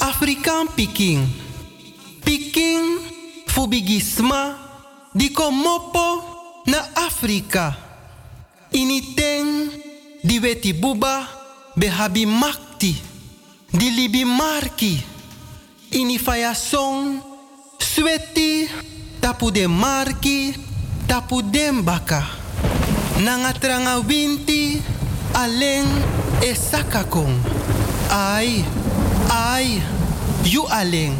Afrikaan Peking. Peking fubigisma di komopo na Afrika. Initeng di weti buba behabi makti. Di libi marki. Ini faya song sweti tapu de marki tapu dembaka. Nanga winti aleng e sakakong. Ai, ai, you aleng.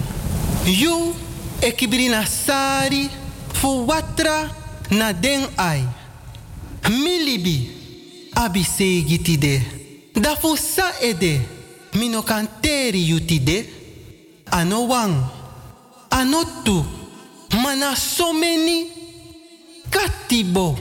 You ekibrina sari fu na den ai. Milibi abi segi tide. Da ede mino kanteri yutide. Ano wang, ano tu, mana katibo.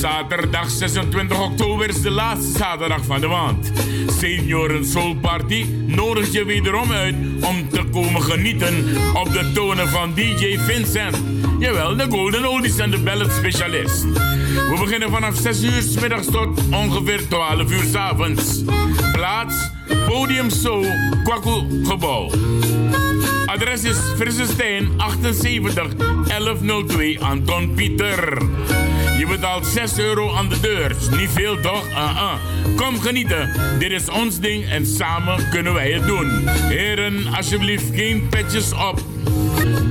Zaterdag 26 oktober is de laatste zaterdag van de maand. Senioren Soul Party nodigt je wederom uit om te komen genieten op de tonen van DJ Vincent. Jawel, de Golden Oldies en de Ballad Specialist. We beginnen vanaf 6 uur s middags tot ongeveer 12 uur s avonds. Plaats Podium Soul, Kwaku Gebouw. Adres is Frissestein 78 1102 Anton Pieter. Je betaalt 6 euro aan de deur. Niet veel toch? Uh-uh. Kom genieten. Dit is ons ding en samen kunnen wij het doen. Heren, alsjeblieft geen petjes op.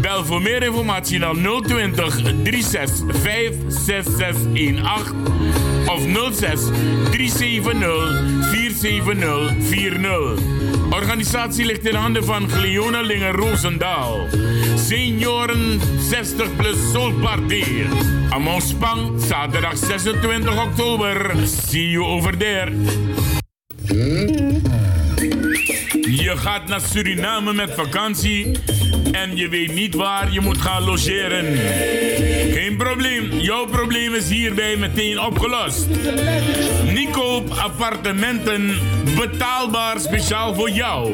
Bel voor meer informatie naar 020 36 56618 of 06 370 47040. Organisatie ligt in handen van Gleona Linger Roosendaal. Senioren 60 plus Soul Party. Amon Spang, zaterdag 26 oktober. See you over there. Je gaat naar Suriname met vakantie en je weet niet waar je moet gaan logeren. Geen probleem, jouw probleem is hierbij meteen opgelost. Nicoop appartementen betaalbaar speciaal voor jou.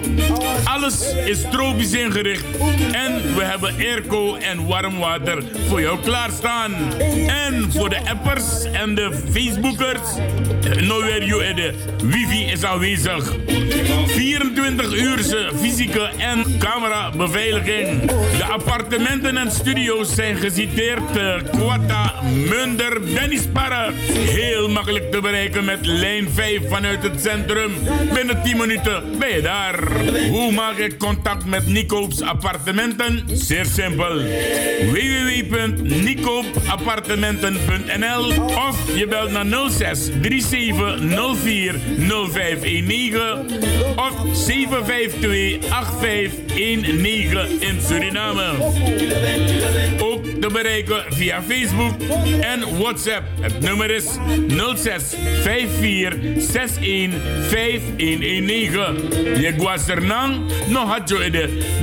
Alles is tropisch ingericht en we hebben airco en warm water voor jou klaarstaan. En voor de appers en de Facebookers, nowhere you de wifi is aanwezig. 24 uurse fysieke en camera beveiliging. De appartementen en studio's zijn geciteerd te Quatta, Munder, Bennisparre. Heel makkelijk te bereiken met lijn 5 vanuit het centrum. Binnen 10 minuten ben je daar. Hoe maak ik contact met Nicoop's appartementen? Zeer simpel. www.nicoopappartementen.nl of je belt naar 06 37 04 0519 of 752 8519 in Suriname. Ook te bereiken via Facebook en WhatsApp. Het nummer is 06 54 61 5119. Je guasernang nog had je de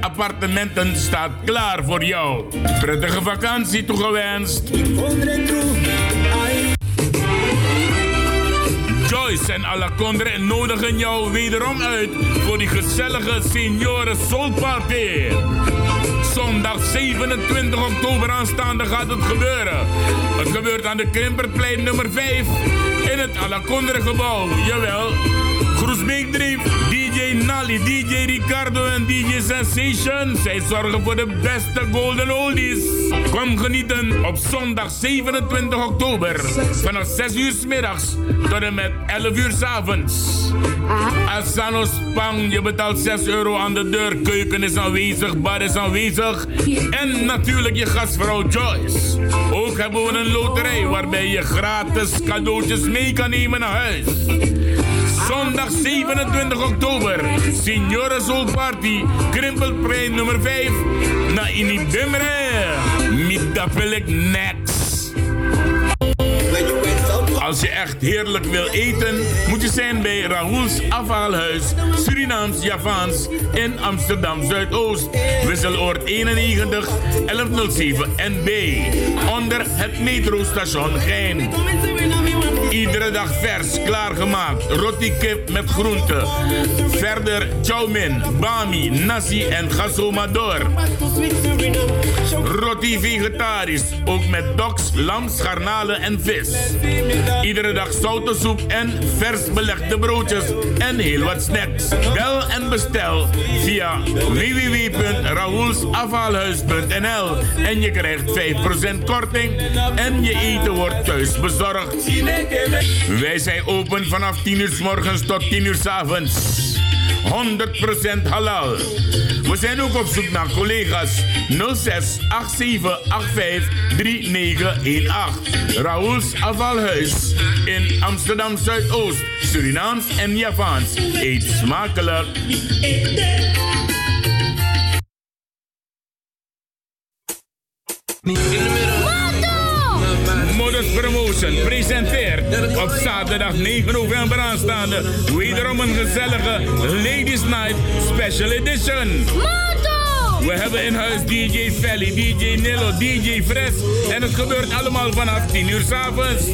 appartementen staat klaar voor jou. Prettige vakantie toegewenst. Joyce en Alacondre nodigen jou wederom uit voor die gezellige senioren soul party. Zondag 27 oktober aanstaande gaat het gebeuren. Het gebeurt aan de Krimperplein nummer 5 in het Alacondre gebouw. Jawel. Groesbeek 3, DJ Nali, DJ Ricardo en DJ Sensation. Zij zorgen voor de beste golden oldies. Kom genieten op zondag 27 oktober vanaf 6 uur s middags tot en met 11 uur s avonds. Asano Spang, je betaalt 6 euro aan de deur. Keuken is aanwezig, bar is aanwezig. En natuurlijk je gastvrouw Joyce. Ook hebben we een loterij waarbij je gratis cadeautjes mee kan nemen naar huis. Zondag 27 oktober, Signora Soul Party, Krimpelplein nummer 5, na Inibimre. Middapelik next. Als je echt heerlijk wil eten, moet je zijn bij Raoul's Afhaalhuis, Surinaams Javaans in Amsterdam Zuidoost. Wisseloord 91 1107 NB. Onder het metrostation Gein. Iedere dag vers, klaargemaakt. Roti kip met groenten. Verder chow mein, bami, nasi en gasomador. Roti vegetarisch, ook met doks, lams, garnalen en vis. Iedere dag soep en vers belegde broodjes en heel wat snacks. Bel en bestel via www.raoulsafhaalhuis.nl en je krijgt 5% korting en je eten wordt thuis bezorgd. Wij zijn open vanaf 10 uur s morgens tot 10 uur s avonds. 100% halal. We zijn ook op zoek naar collega's 06 87 85 3918. Raoul's Afvalhuis in Amsterdam Zuidoost, Surinaams en Javaans. Eet smakelijk. Presenteert op zaterdag 9 november aanstaande wederom een gezellige Ladies Night Special Edition. We hebben in huis DJ Felly, DJ Nilo, DJ Fres en het gebeurt allemaal vanaf 10 uur s'avonds.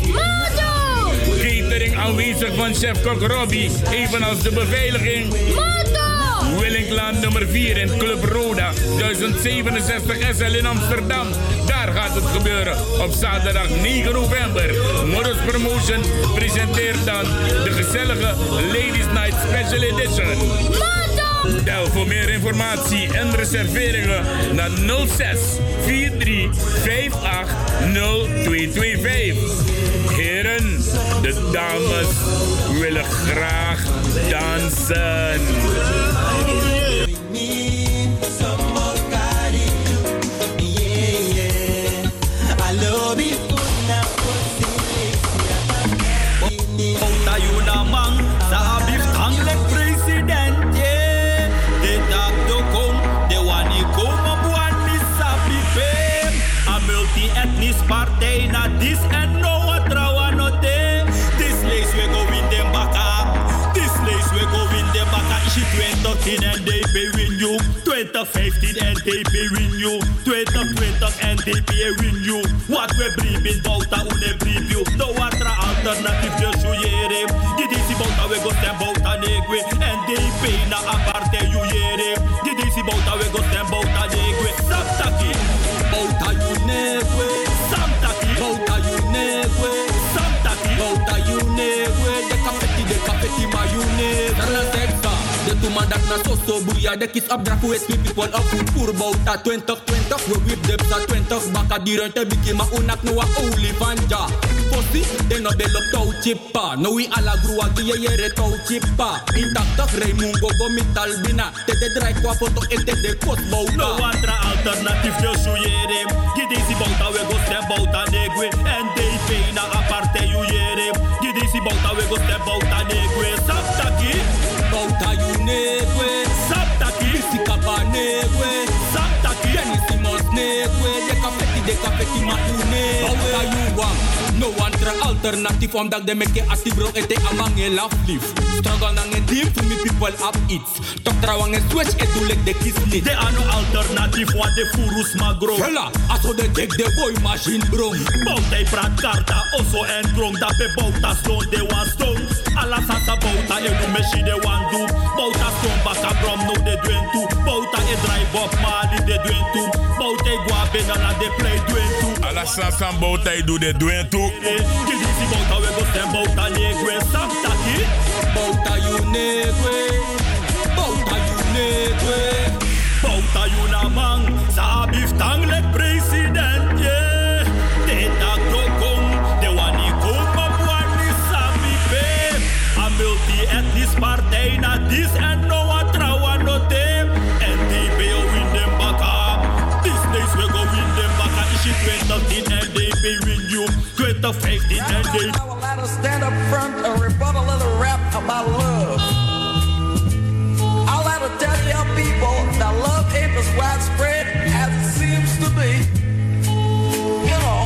Catering aanwezig van chef-kok Robbie, evenals de beveiliging. Willingland nummer 4 in Club Roda, 1067 SL in Amsterdam. Daar gaat het gebeuren op zaterdag 9 november. Modus Promotion presenteert dan de gezellige Ladies Night Special Edition. Bel voor meer informatie en reserveringen naar 06 43 58 0225. Heren, de dames willen graag dansen. 2015 and they pay win you. 2020 and they pay win you. What we bring bouta une preview. No atra alternative just you yere. Dit is die bouta we go stem bouta negwe. Pay na aparte you yere. Dit is die bouta we go dat na so so buya. De kies op drafu es mi people op Pur bouta 2020. We whip de psa 20. Baka dieren te biki ma unak no wa olifanja. Fossi, de no bel op touw chippa. No we ala grua gie yere touw chippa. Intacta Raimungo go mital bina. Te de draai qua foto en te de kot bouta. No andere alternatief je suyere. Gi desi bouta we go stem bouta negwe. En de pena aparte you yere. Gi desi bouta we go stem bouta negwe. Saptaki. De kafeti ma wang. No one tra alternative omdat de meke actief bro ete amang e laf lief. Struggle nang en team for me people up it. Tok trawang e switch e dulek de kiss lit. De ano alternative wat de furus magro. Hela, aso de dek de boy machine bro. Bouta e prat karta oso en drong dat be bouta stone de wan stone. Ala sasa bouta e nu meshi de wan do. Bouta stone baka brom no de duen tu. Bouta e drive up mali de duen tu. Bouta e guabe na de play duen tu. Ala sansan bouta e do de duen tu. Kidisi bouta we go stem bouta negwe samtaki. Bouta you negwe. Bouta you negwe. Bouta you na mang. Sa biftang lek president 2015 and they I will let us stand up front and rebut a little rap about love. I'll let her tell you people that love ain't as widespread as it seems to be. You know,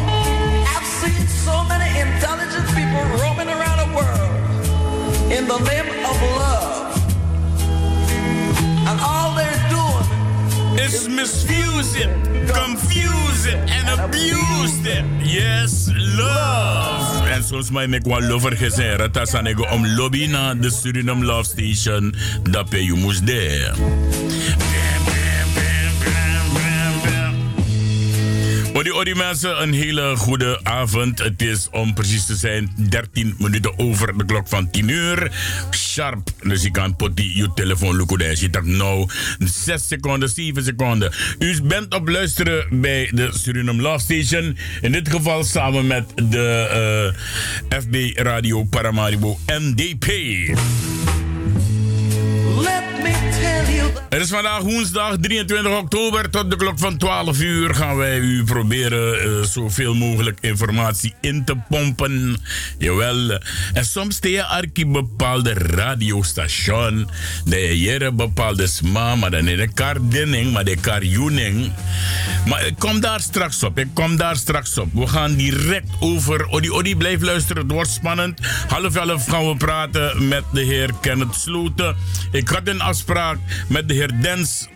I've seen so many intelligent people roaming around the world in the name of love. Is confuse it and abuse it. Yes, love. En zoals mij ik wel lover gezegd, het is aan om lobby naar de Suriname Love Station, dat je moest daar. Odi mensen, een hele goede avond. Het is om precies te zijn 13 minuten over de klok van 10 uur. Sharp. Dus je kan potie je telefoon lukken. Je dacht nou 6 seconden, 7 seconden. U bent op luisteren bij de Suriname Love Station. In dit geval samen met de uh, FB Radio Paramaribo NDP. Het is vandaag woensdag 23 oktober. Tot de klok van 12 uur gaan wij u proberen uh, zoveel mogelijk informatie in te pompen. Jawel. En soms je arki bepaalde radiostation. De je bepaalde sma, maar dan is de kar dinning, maar de kar juning. Maar ik kom daar straks op. Ik kom daar straks op. We gaan direct over. Odi Odi, blijf luisteren. Het wordt spannend. Half elf gaan we praten met de heer Kenneth Sloten. Ik had een met de heer Dens uh,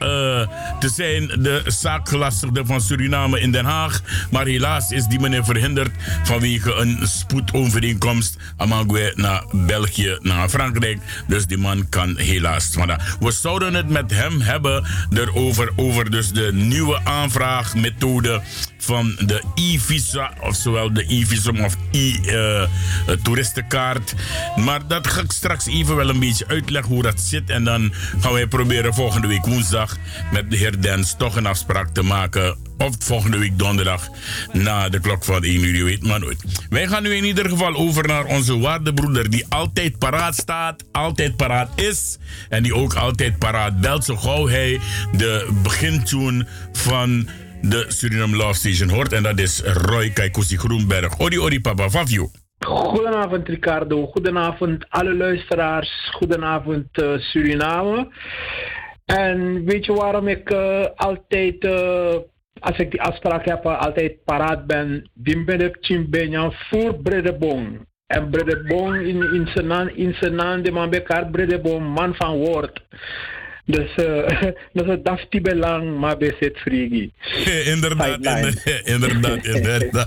te zijn, de zaakgelastigde van Suriname in Den Haag. Maar helaas is die meneer verhinderd vanwege een spoedovereenkomst. Amagwe naar België, naar Frankrijk. Dus die man kan helaas. We zouden het met hem hebben erover, over dus de nieuwe aanvraagmethode van de e-visa, oftewel de e-visum of e-toeristenkaart. maar dat ga ik straks even wel een beetje uitleggen hoe dat zit. En dan gaan wij proberen volgende week woensdag met de heer Dens toch een afspraak te maken. Of volgende week donderdag na de klok van 1 uur, je weet maar nooit. Wij gaan nu in ieder geval over naar onze waardebroeder die altijd paraat staat, altijd paraat is. En die ook altijd paraat belt zo gauw hij de begintune van de Suriname Love Station hoort. En dat is Roy Kaikusi Groenberg. Odi, odi, papa, Fafio. Goedenavond Ricardo, goedenavond alle luisteraars, goedenavond uh, Suriname. En weet je waarom ik uh, altijd, uh, als ik die afspraak heb, altijd paraat ben? Die ben ik Chimbenjan voor Bredebong. En Bredebong in, in zijn naam, in zijn naam, de man man van woord. Dus uh, dat is dafti belang, maar bezit frigi. inderdaad, inderdaad, inderdaad.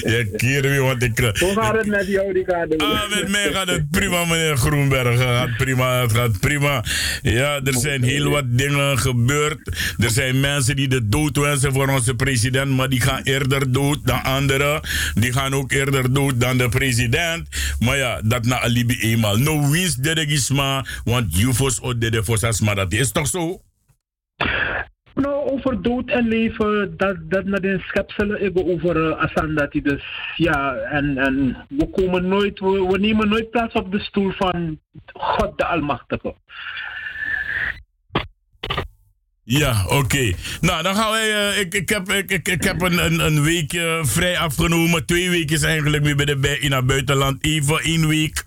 Je keer weer wat ik... Hoe gaat het met jou, Ricardo? Ah, met mij gaat het prima, meneer Groenberg. Het gaat prima, het gaat prima. Ja, er zijn heel wat dingen gebeurd. Er zijn mensen die de dood wensen voor onze president, maar die gaan eerder dood dan anderen. Die gaan ook eerder dood dan de president. Maar ja, dat na alibi eenmaal. No wins, dedegisma, want UFO's de Fossas, maar dat is toch zo? Nou, over dood en leven, dat, dat naar de schepselen hebben over uh, Asandati. Dus ja, en, en we komen nooit, we, we nemen nooit plaats op de stoel van God de Almachtige. Ja, oké. Nou, dan gaan wij. Uh, ik, ik heb, ik, ik, ik heb een, een, een weekje vrij afgenomen. Twee weken is eigenlijk weer bij de, bij, in het buitenland. Even één week.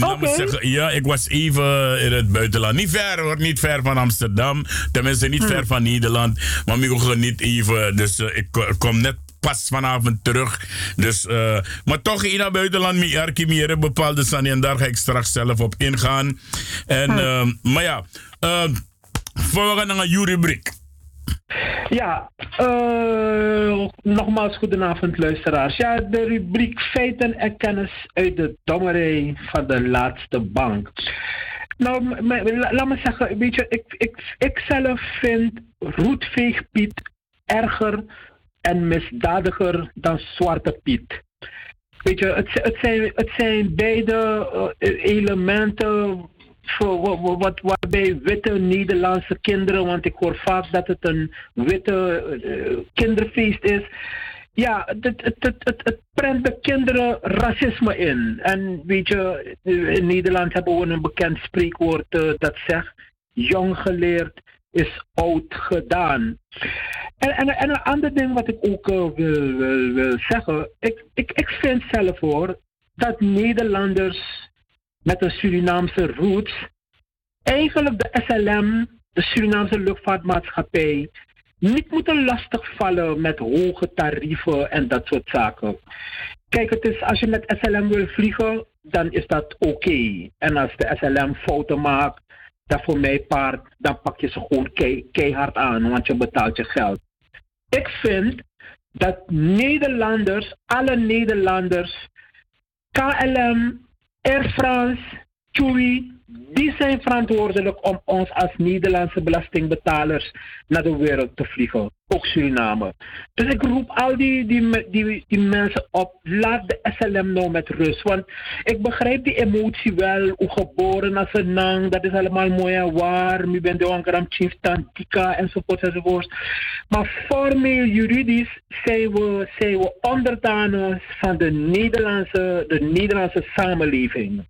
Okay. Zeggen, ja, ik was even in het buitenland. Niet ver hoor, niet ver van Amsterdam. Tenminste, niet hmm. ver van Nederland. Maar ik niet even. Dus uh, ik kom net pas vanavond terug. Dus, uh, maar toch in het buitenland, mi arki meer bepaalde sani. En daar ga ik straks zelf op ingaan. En, hmm. maar ja. Voor we gaan naar uw rubriek. Ja, uh, nogmaals goedenavond luisteraars. Ja, de rubriek feiten en kennis uit de dommerij van de laatste bank. Nou, laat me zeggen, weet je, ik, ik, ik zelf vind Roetveeg Piet erger en misdadiger dan Zwarte Piet. Weet je, het, het, zijn, het zijn beide uh, elementen voor, wat, waarbij witte Nederlandse kinderen, want ik hoor vaak dat het een witte uh, kinderfeest is. Ja, het, het, het, het, prent de kinderen racisme in. En weet je, in Nederland hebben we een bekend spreekwoord uh, dat zegt: jong geleerd is oud gedaan. En, en, en een ander ding wat ik ook uh, wil, wil, wil zeggen: ik, ik, ik vind zelf hoor dat Nederlanders met een Surinaamse roots. Eigenlijk de SLM, de Surinaamse luchtvaartmaatschappij, niet moeten lastigvallen met hoge tarieven en dat soort zaken. Kijk, het is, als je met SLM wil vliegen, dan is dat oké. En als de SLM fouten maakt, dat voor mij paard, dan pak je ze gewoon keihard aan, want je betaalt je geld. Ik vind dat Nederlanders, alle Nederlanders, KLM, Air France, TUI, die zijn verantwoordelijk om ons als Nederlandse belastingbetalers naar de wereld te vliegen. Ook Suriname. Dus ik roep al die, die, die, die mensen op, laat de SLM nou met rust. Want ik begrijp die emotie wel, hoe geboren als een nang, dat is allemaal mooi en waar. Nu ben je een chief tantika enzovoort enzovoort. Maar formeel juridisch zijn we, zijn we onderdanen van de Nederlandse, de Nederlandse samenleving.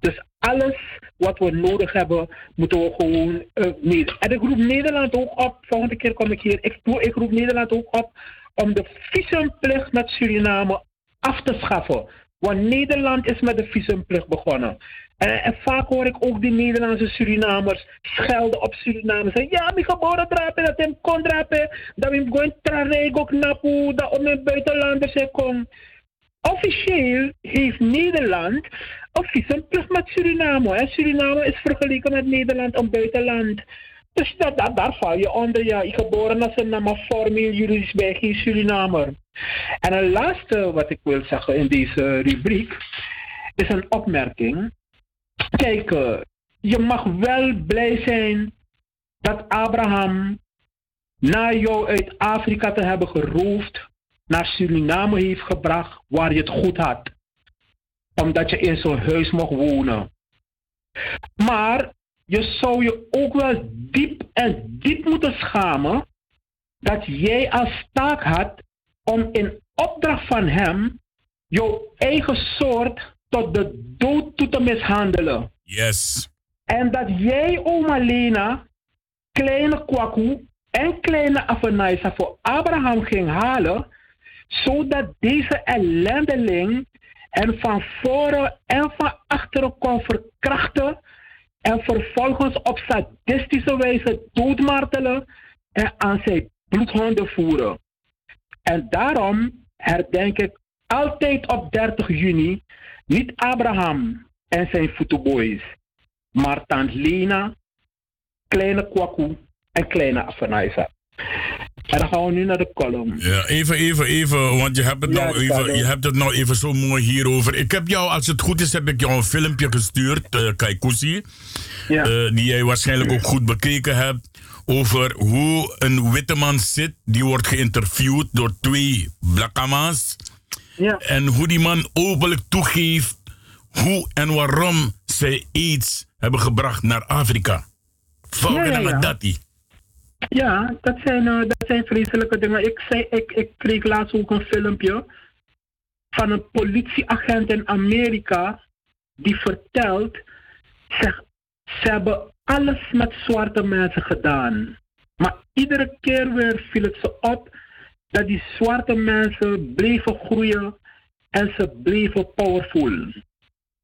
Dus alles wat we nodig hebben, moeten we gewoon uh, En ik roep Nederland ook op, volgende keer kom ik hier, ik, roep Nederland ook op om de visumplicht met Suriname af te schaffen. Want Nederland is met de visumplicht begonnen. En, vaak hoor ik ook die Nederlandse Surinamers schelden op Suriname. Zeggen, ja, mijn geboren drapen, dat hem kon drapen. Dat we gewoon trareg ook napu, dat om mijn buitenlanders komen. Officieel heeft Nederland een visumplicht met Suriname. Hè. Suriname is vergeleken met Nederland een buitenland. Dus dat, dat, daar val je onder. Ja, ik geboren als een maar formeel juridisch bij geen Surinamer. En een laatste wat ik wil zeggen in deze rubriek is een opmerking. Kijk, eh, je mag wel blij zijn dat Abraham na jou uit Afrika te hebben geroofd naar Suriname heeft gebracht waar je het goed had. Omdat je in zo'n huis mocht wonen. Maar je zou je ook wel diep en diep moeten schamen dat jij als taak had om in opdracht van hem jouw eigen soort tot de dood toe te mishandelen. Yes. En dat jij, oma Lena, kleine kwaku en kleine Afanaisa voor Abraham ging halen, zodat deze ellendeling en van voren en van achteren kon verkrachten en vervolgens op sadistische wijze doodmartelen en aan zijn bloedhonden voeren. En daarom herdenk ik altijd op 30 juni niet Abraham en zijn voetenboys, maar tant Lena, kleine Kwaku en kleine Afanaisa. En dan gaan we nu naar de column. Ja, even, even, even, want je hebt het, nou, even, je hebt het nou even zo mooi hierover. Ik heb jou, als het goed is, heb ik jou een filmpje gestuurd, uh, Kaikusi. Ja. Uh, die jij waarschijnlijk ook goed bekeken hebt. Over hoe een witte man zit, die wordt geïnterviewd door twee blakkamas. Ja. En hoe die man openlijk toegeeft hoe en waarom zij iets hebben gebracht naar Afrika. Volgens ja, ja, ja. dat die. Ja, dat zijn, uh, dat zijn vreselijke dingen. Ik, zei, ik, ik kreeg laatst ook een filmpje van een politieagent in Amerika die vertelt, zeg, ze hebben alles met zwarte mensen gedaan. Maar iedere keer weer viel het ze op dat die zwarte mensen bleven groeien en ze bleven powerful.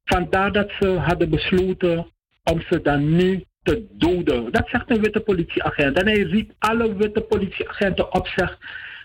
Vandaar dat ze hadden besloten om ze dan nu te doden. Dat zegt een witte politieagent. En hij riep alle witte politieagenten op zich.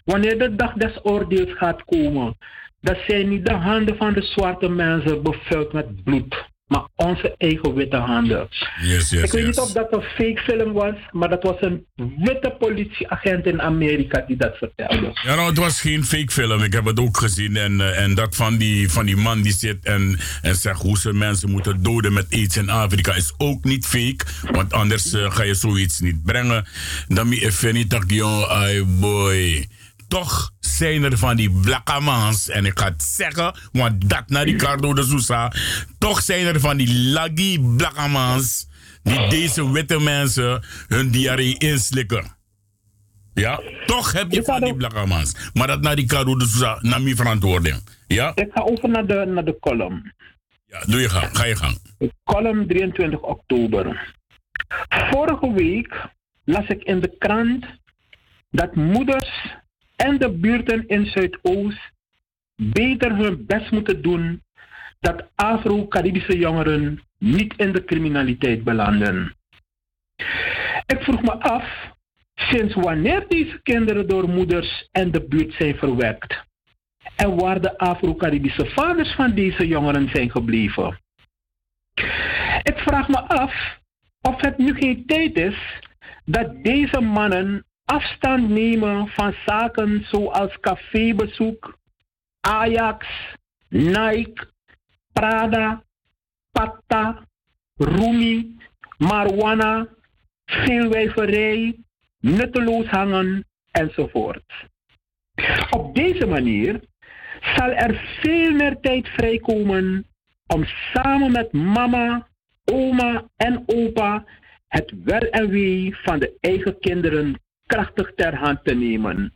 Wanneer de dag des oordeels gaat komen, dat zijn niet de handen van de zwarte mensen bevuld met bloed maar onze eigen witte handen. Yes, yes, ik weet yes. niet of dat een fake film was, maar dat was een witte politieagent in Amerika die dat vertelde. Ja, nou, het was geen fake film. Ik heb het ook gezien. En, uh, en dat van die, van die man die zit en, en zegt hoe ze mensen moeten doden met aids in Afrika is ook niet fake. Want anders uh, ga je zoiets niet brengen. Dan me even niet dat je, boy toch zijn er van die blakkamans, en ik ga het zeggen, want dat naar Ricardo de Sousa, toch zijn er van die laggy blakkamans die deze witte mensen hun diarree inslikken. Ja, toch heb je van die blakkamans. Maar dat naar Ricardo de Sousa, naar mijn verantwoording. Ja? Ik ga over naar de, naar de column. Ja, doe je gang, ga je gang. Column 23 oktober. Vorige week las ik in de krant dat moeders en de buurten in Zuidoost beter hun best moeten doen dat Afro-Caribische jongeren niet in de criminaliteit belanden. Ik vroeg me af, sinds wanneer deze kinderen door moeders en de buurt zijn verwekt? En waar de Afro-Caribische vaders van deze jongeren zijn gebleven? Ik vraag me af of het nu geen tijd is dat deze mannen afstand nemen van zaken zoals cafébezoek, Ajax, Nike, Prada, Pata, roemie, marijuana, veelwijverij, nutteloos hangen enzovoort. Op deze manier zal er veel meer tijd vrijkomen om samen met mama, oma en opa het wel en wee van de eigen kinderen krachtig ter hand te nemen.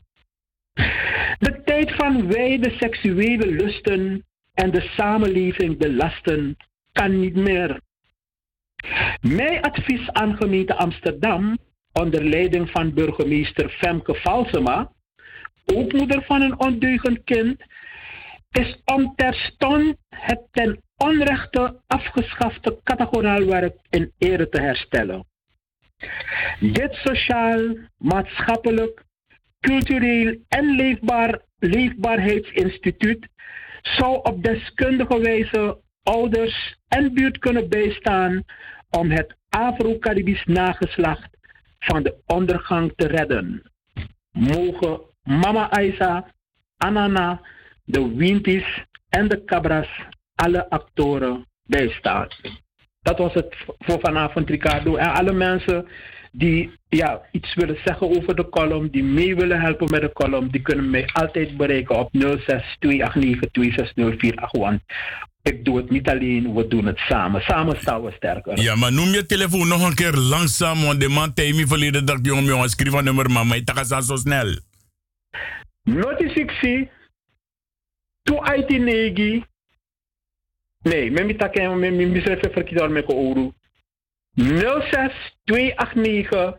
De tijd van wijde seksuele lusten en de samenleving belasten kan niet meer. Mijn advies aan gemeente Amsterdam, onder leiding van burgemeester Femke Valsema, ook moeder van een ondeugend kind, is om terstond het ten onrechte afgeschafte categoraal werk in ere te herstellen. Dit sociaal, maatschappelijk, cultureel en leefbaar, leefbaarheidsinstituut zou op deskundige wijze ouders en buurt kunnen bijstaan om het Afro-Caribisch nageslacht van de ondergang te redden. Mogen Mama Aisa, Anana, de Winties en de Cabras alle actoren bijstaan. Dat was het voor vanavond, Ricardo. En alle mensen die ja, iets willen zeggen over de column, die mee willen helpen met de column, die kunnen mij altijd bereiken op 06 Want ik doe het niet alleen, we doen het samen. Samen staan we sterker. Ja, maar noem je telefoon nog een keer langzaam, want de man tegen me verleden dag, jongen, jongen, schrijf een nummer, maar mij gaat zo snel. Notitie, to IT negi. Nee, met mijn takken, met mijn misref verkiezing met ouro. 06 289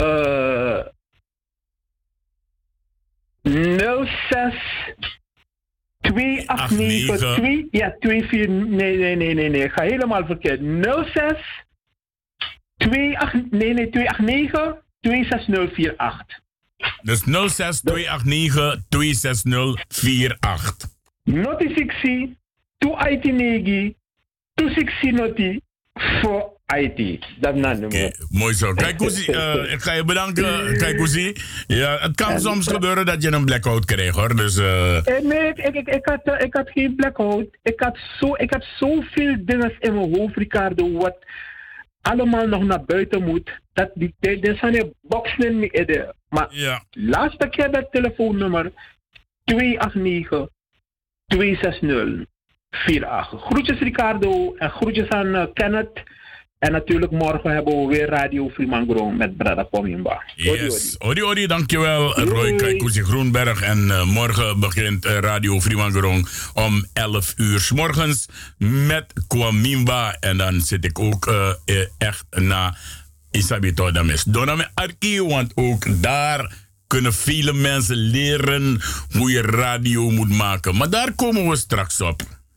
uh, 06 289 2, ja 24 nee nee nee nee nee ga helemaal verkeerd. 06 28 nee nee 289 26048 dus 06 289 26048 Noti 6 289 260 noti voor IT. Dat nou okay, Mooi zo. Kijk, Koesie, uh, ik ga je bedanken. Kijk, Koesie. Ja, het kan soms gebeuren dat je een blackout krijgt, hoor. Dus, uh... Nee, ik, ik, ik, had, uh, ik had geen blackout. Ik had, zo, ik had zoveel dingen in mijn hoofd, Ricardo, wat allemaal nog naar buiten moet. Dat die, er zijn er boxen niet in. Maar ja. laatste keer dat telefoonnummer 289 260 48. Groetjes Ricardo en groetjes aan uh, Kenneth. En natuurlijk morgen hebben we weer Radio Fremangro met Brada Pomimba. Yes, odi odi, dankjewel Roy Kaikuzi Groenberg. En uh, morgen begint uh, Radio Fremangro om 11 uur s morgens met Kwamimba. En dan zit ik ook echt na Isabito Dames. Doname Arki, want ook daar kunnen vele mensen leren hoe je radio moet maken. Maar daar komen we straks op.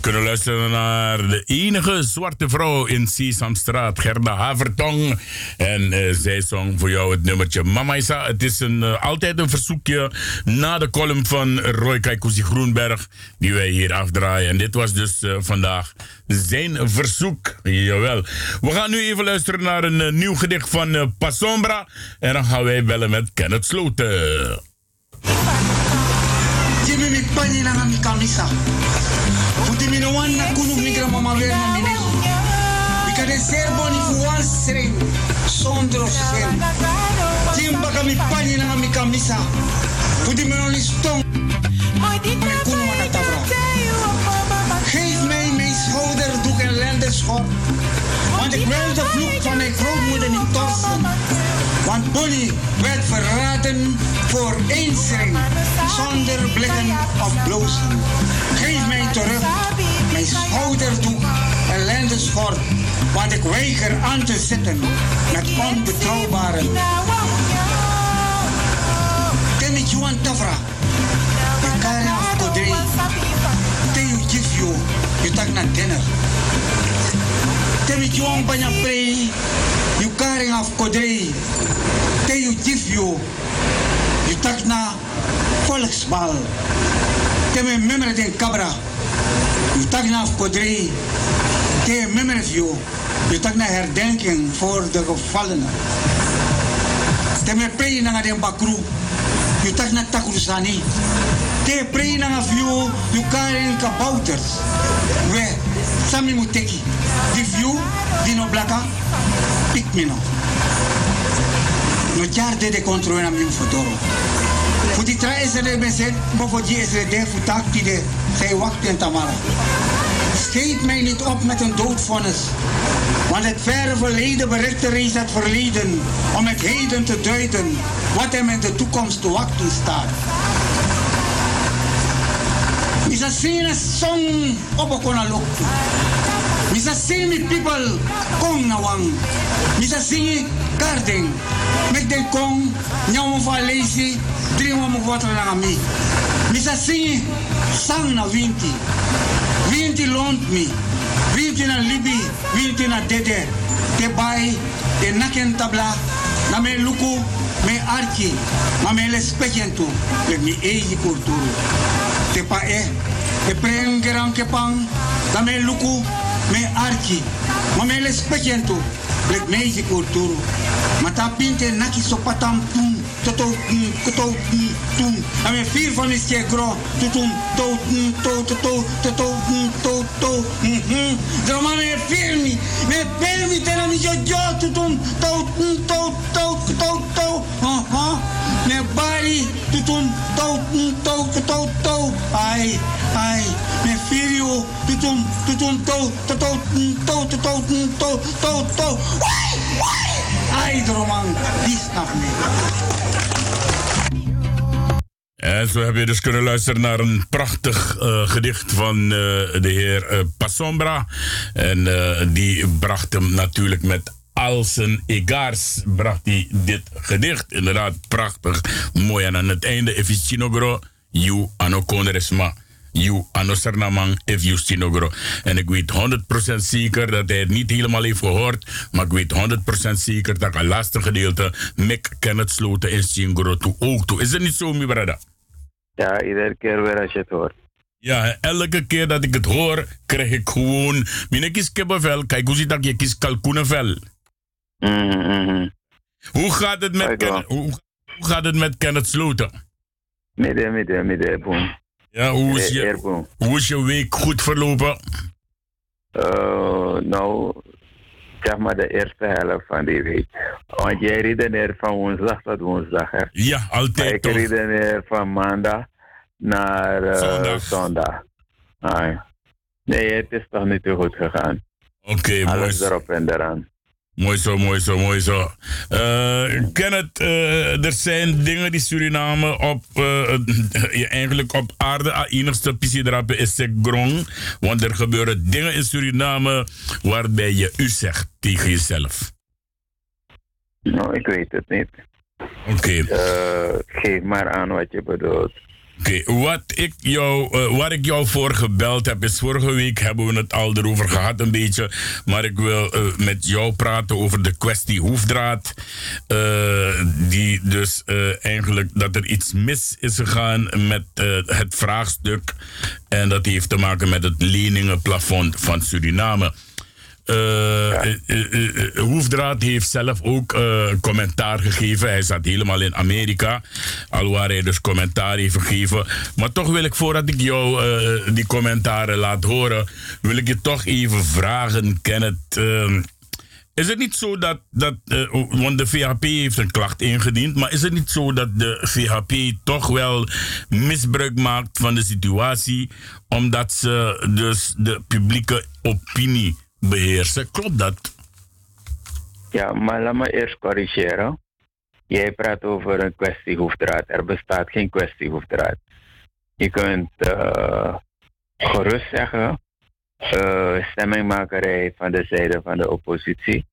kunnen luisteren naar de enige zwarte vrouw in Sesamstraat, Gerda Havertong. En uh, zij zong voor jou het nummertje Mama Isa. Het is een, uh, altijd een verzoekje na de column van Roy Kaikuzi Groenberg, die wij hier afdraaien. En dit was dus uh, vandaag zijn verzoek. Jawel. We gaan nu even luisteren naar een nieuw gedicht van Passombra. En dan gaan wij bellen met Kenneth Sloten. Puti mi wan na kunu mi gra mama ver na mine. Ika de ser boni fu wan sering. Sondro ser. Jimba ka mi pani na mi kamisa. Puti mi no stong. Mi kunu wana tabra. Geef mij mijn en. Want ik wil de vloek van mijn grootmoeder niet torsen. Want Bonnie werd verraden voor één schreeuw, zonder blikken of blozen. Geef mij terug mijn schouder toe, ellende schort, want ik weiger aan te zitten met onbetrouwbare. Timmy Juan Tafra, Bekaria Kodri, Teo Je tak naar dinner. Timmy Juan je Yukaring of Kodri, Teo Jifio, takna volksbal. Teme memret in kabra. U na podri. Te view. yo. U takna herdenking voor de gevallen. Teme pei na de bakru. U takna takrusani. Te pei na view. U karen kabouters. We. Sami muteki. Die view. Di no blaka. Pik me. No jarde de controle na mi fotoro. Futi tra esere meset, bofo di esere de futak die de, zij wacht in Tamara. Scheet mij niet op met een doodvonnis. Want het verre verleden bericht reeds het verleden om het heden te duiden wat hem in de toekomst te wachten staat. Misa sina song opo kona loktu. Misa sing people kong nawang. Misa singi garden. Mek den kong nyawo fa lazy water na. Misa singi sang na winti. Winti lont mi. Winti na libi, winti na dede. Te bai, te naken tabla, na me luku, me arki, ma me lespekentu, le mi eji kulturu. Te pa e, te prengeran ke pang, na luku, me arki, ma me lespekentu, le mi eji kulturu. Mata pinte naki pum, toto pum, toto pum, tum. A me vier van is ke gro, mhm. Me firmi, me firmi, tena mi to, to, aha. Me bari, tutum, to, tum, to, to, to, ai, ai. Me to, to, to, to, to, to, to, to, to, wai, wai. Ai, droman, die snap me. En zo heb je dus kunnen luisteren naar een prachtig uh, gedicht van uh, de heer uh, Passombra. En die bracht hem natuurlijk met al zijn egaars bracht hij dit gedicht. Inderdaad, prachtig, mooi. En aan het einde, if you you ano. You ano sernamang if you sinogro. En ik weet 100% zeker dat hij het niet helemaal heeft gehoord. Maar ik weet 100% zeker dat het laatste gedeelte Mick Kenneth Sloten in Singro toe ook toe. Is het niet zo, mijn brada? Ja, iedere keer weer als je het hoort. Ja, elke keer dat ik het hoor, krijg ik gewoon... Kies kippenvel, kijk hoe ziet dat je kies kalkoenenvel. Mm -hmm. Hoe gaat het met, Ken, hoe, hoe, gaat het met Kenneth Sloten? Midden, midden, midden, boom. Ja, hoe is, je, hoe is je week goed verlopen? Uh, nou, zeg maar de eerste helft van die week. Want jij redeneert van woensdag tot woensdag, hè? Ja, altijd Ik toch? redeneer van maandag naar uh, zondag. zondag. Ah, nee, het is toch niet zo goed gegaan. Oké, mooi. Alles erop en eraan. Mooi zo, mooi zo, mooi zo. Uh, Kenneth, uh, er zijn dingen die Suriname op, uh, eigenlijk op aarde, enigste pisidrape is grong. Want er gebeuren dingen in Suriname waarbij je u zegt tegen jezelf. Nou, ik weet het niet. Oké. Okay. geef maar aan wat je bedoelt. Oké, wat ik jou, uh, waar ik jou voor gebeld heb, is vorige week hebben we het al erover gehad een beetje. Maar ik wil uh, met jou praten over de kwestie hoefdraad. Uh, die dus eigenlijk dat er iets mis is gegaan met het vraagstuk. En dat heeft te maken met het leningenplafond van Suriname. Uh, uh, Hoefdraad heeft zelf ook commentaar gegeven. Hij zat helemaal in Amerika, alwaar hij dus commentaar heeft gegeven. Maar toch wil ik, voordat ik jou die commentaren laat horen, wil ik je toch even vragen, Kenneth. is het niet zo dat, dat want de VHP heeft een klacht ingediend, maar is het niet zo dat de VHP toch wel misbruik maakt van de situatie, omdat ze dus de publieke opinie beheersen. Klopt dat? Ja, maar laat me eerst corrigeren. Jij praat over een kwestie hoefdraad. Er bestaat geen kwestie hoefdraad. Je kunt uh, gerust zeggen, uh, stemmingmakerij van de zijde van de oppositie,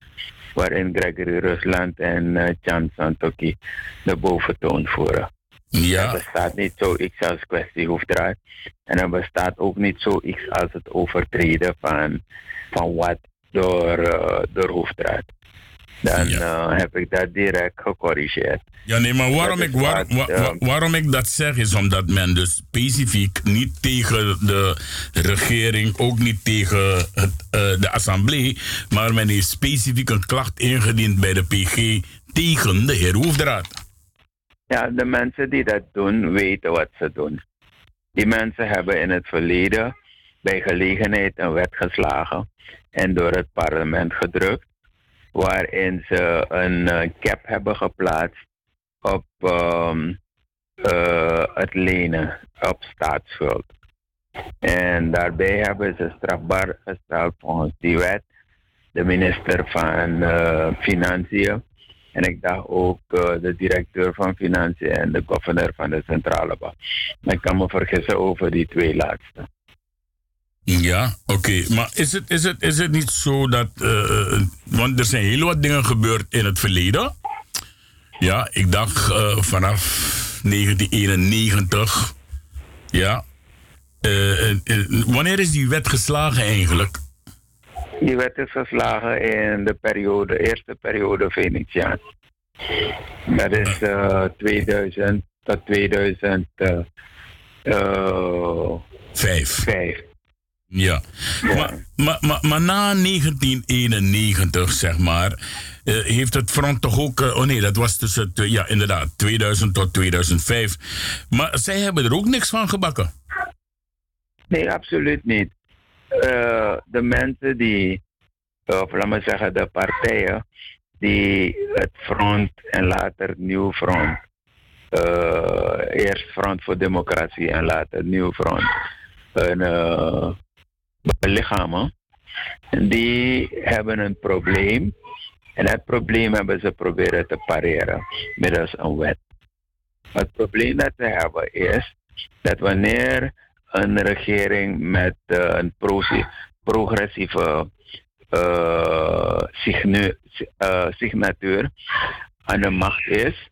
waarin Gregory Rusland en uh, Chan Santoki de boventoon voeren. Ja. Er bestaat niet zoiets als kwestie hoefdraad. En er bestaat ook niet zoiets als het overtreden van van wat door, uh, door hoefdraad. Dan ja. uh, heb ik dat direct gecorrigeerd. Ja, nee, maar waarom ik, waar, wa, waarom ik dat zeg is omdat men dus specifiek niet tegen de regering, ook niet tegen het, uh, de assemblee, maar men heeft specifiek een klacht ingediend bij de PG tegen de heer Hoefdraad. Ja, de mensen die dat doen, weten wat ze doen. Die mensen hebben in het verleden bij gelegenheid een wet geslagen en door het parlement gedrukt, waarin ze een uh, cap hebben geplaatst op um, uh, het lenen, op staatsschuld. En daarbij hebben ze strafbaar gesteld volgens die wet de minister van uh, Financiën en ik dacht ook de directeur van Financiën en de gouverneur van de centrale bank. Ik kan me vergissen over die twee laatste. Ja, oké. Okay. Maar is het, is, het, is het niet zo dat. Uh, want er zijn heel wat dingen gebeurd in het verleden. Ja, ik dacht uh, vanaf 1991. Ja. Uh, wanneer is die wet geslagen eigenlijk? Die wet is geslagen in de periode, eerste periode Venetiaan. Dat is 2000 tot 2005. Vijf. Ja, maar, maar, maar, na 1991, zeg maar, uh, heeft het front toch ook. Uh, oh nee, dat was tussen, ja, inderdaad, 2000 tot 2005. Maar zij hebben er ook niks van gebakken. Nee, absoluut niet. de mensen die, of laat me zeggen, de partijen die het front en later nieuw front, eerst Front voor Democratie en later nieuw front, een lichamen, die hebben een probleem. En dat probleem hebben ze proberen te pareren middels een wet. Het probleem dat ze hebben is dat wanneer een regering met uh, een pro progressieve uh, signu uh, signatuur aan de macht is,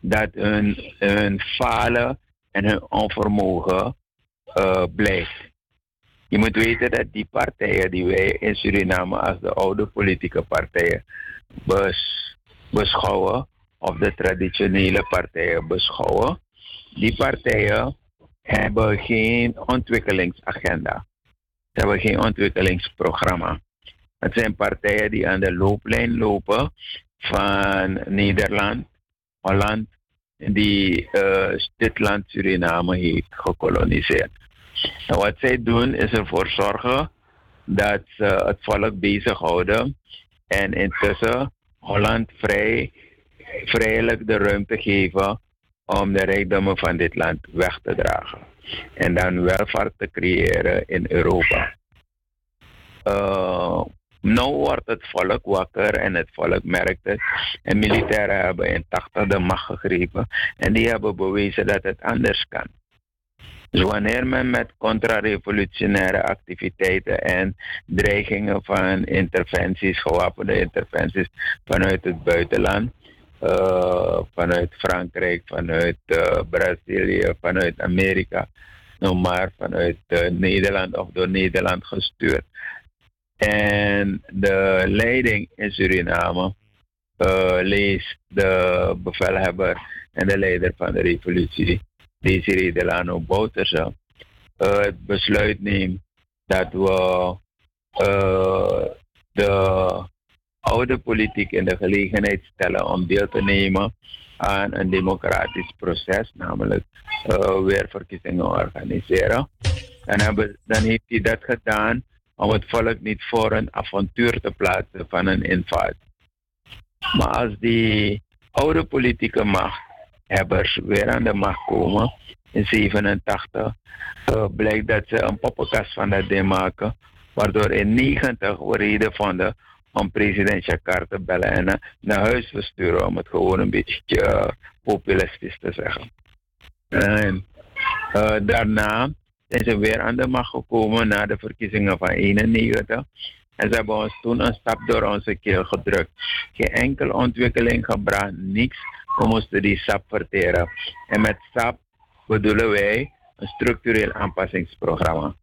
dat hun, hun falen en hun onvermogen blijft. Je moet weten dat die partijen die wij in Suriname als de oude politieke partijen bes, beschouwen, of de traditionele partijen beschouwen, die partijen hebben geen ontwikkelingsagenda. Ze hebben geen ontwikkelingsprogramma. Het zijn partijen die aan de looplijn lopen van Nederland, Holland, die uh, dit land Suriname heeft gekoloniseerd. Wat zij doen is ervoor zorgen dat ze het volk bezighouden en intussen Holland vrij, vrijelijk de ruimte geven om de rijkdommen van dit land weg te dragen. En dan welvaart te creëren in Europa. Uh, Nu wordt het volk wakker en het volk merkt het. En militairen hebben in 80 de macht gegrepen. En die hebben bewezen dat het anders kan. Dus wanneer men met contra-revolutionaire activiteiten en dreigingen van interventies, gewapende interventies vanuit het buitenland, uh, vanuit Frankrijk, vanuit uh, Brazilië, vanuit Amerika, noem maar, vanuit uh, Nederland of door Nederland gestuurd. En de leiding in Suriname leest de bevelhebber en de leider van de revolutie Desiree Delano Bouterse uh, het besluit neemt dat we uh, de oude politiek in de gelegenheid stellen om deel te nemen aan een democratisch proces, namelijk uh, weer verkiezingen organiseren. En hebben, dan heeft hij dat gedaan om het volk niet voor een avontuur te plaatsen van een invasie. Maar als die oude politieke macht hebbers weer aan de macht komen in 87, uh, blijkt dat ze een poppenkast van dat ding maken. Waardoor in 90 we reden vonden om president Jakar te bellen en naar huis te sturen om het gewoon een beetje uh, populistisch te zeggen. En daarna zijn ze weer aan de macht gekomen na de verkiezingen van 91. En ze hebben ons toen een stap door onze keel gedrukt. Geen enkele ontwikkeling gebracht, niks. We moesten die SAP verteren. En met SAP bedoelen wij een structureel aanpassingsprogramma.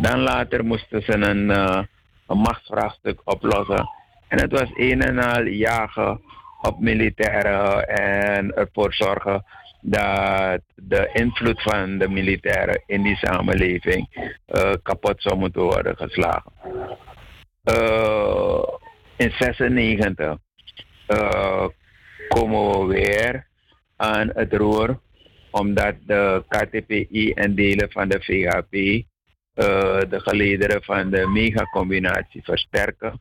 Dan later moesten ze een, uh, een machtsvraagstuk oplossen. En het was een en al jagen op militairen en ervoor zorgen dat de invloed van de militairen in die samenleving uh, kapot zou moeten worden geslagen. Uh, in 96 komen we weer aan het roer, omdat de KTPI en delen van de VHP uh, de gelederen van de megacombinatie versterken.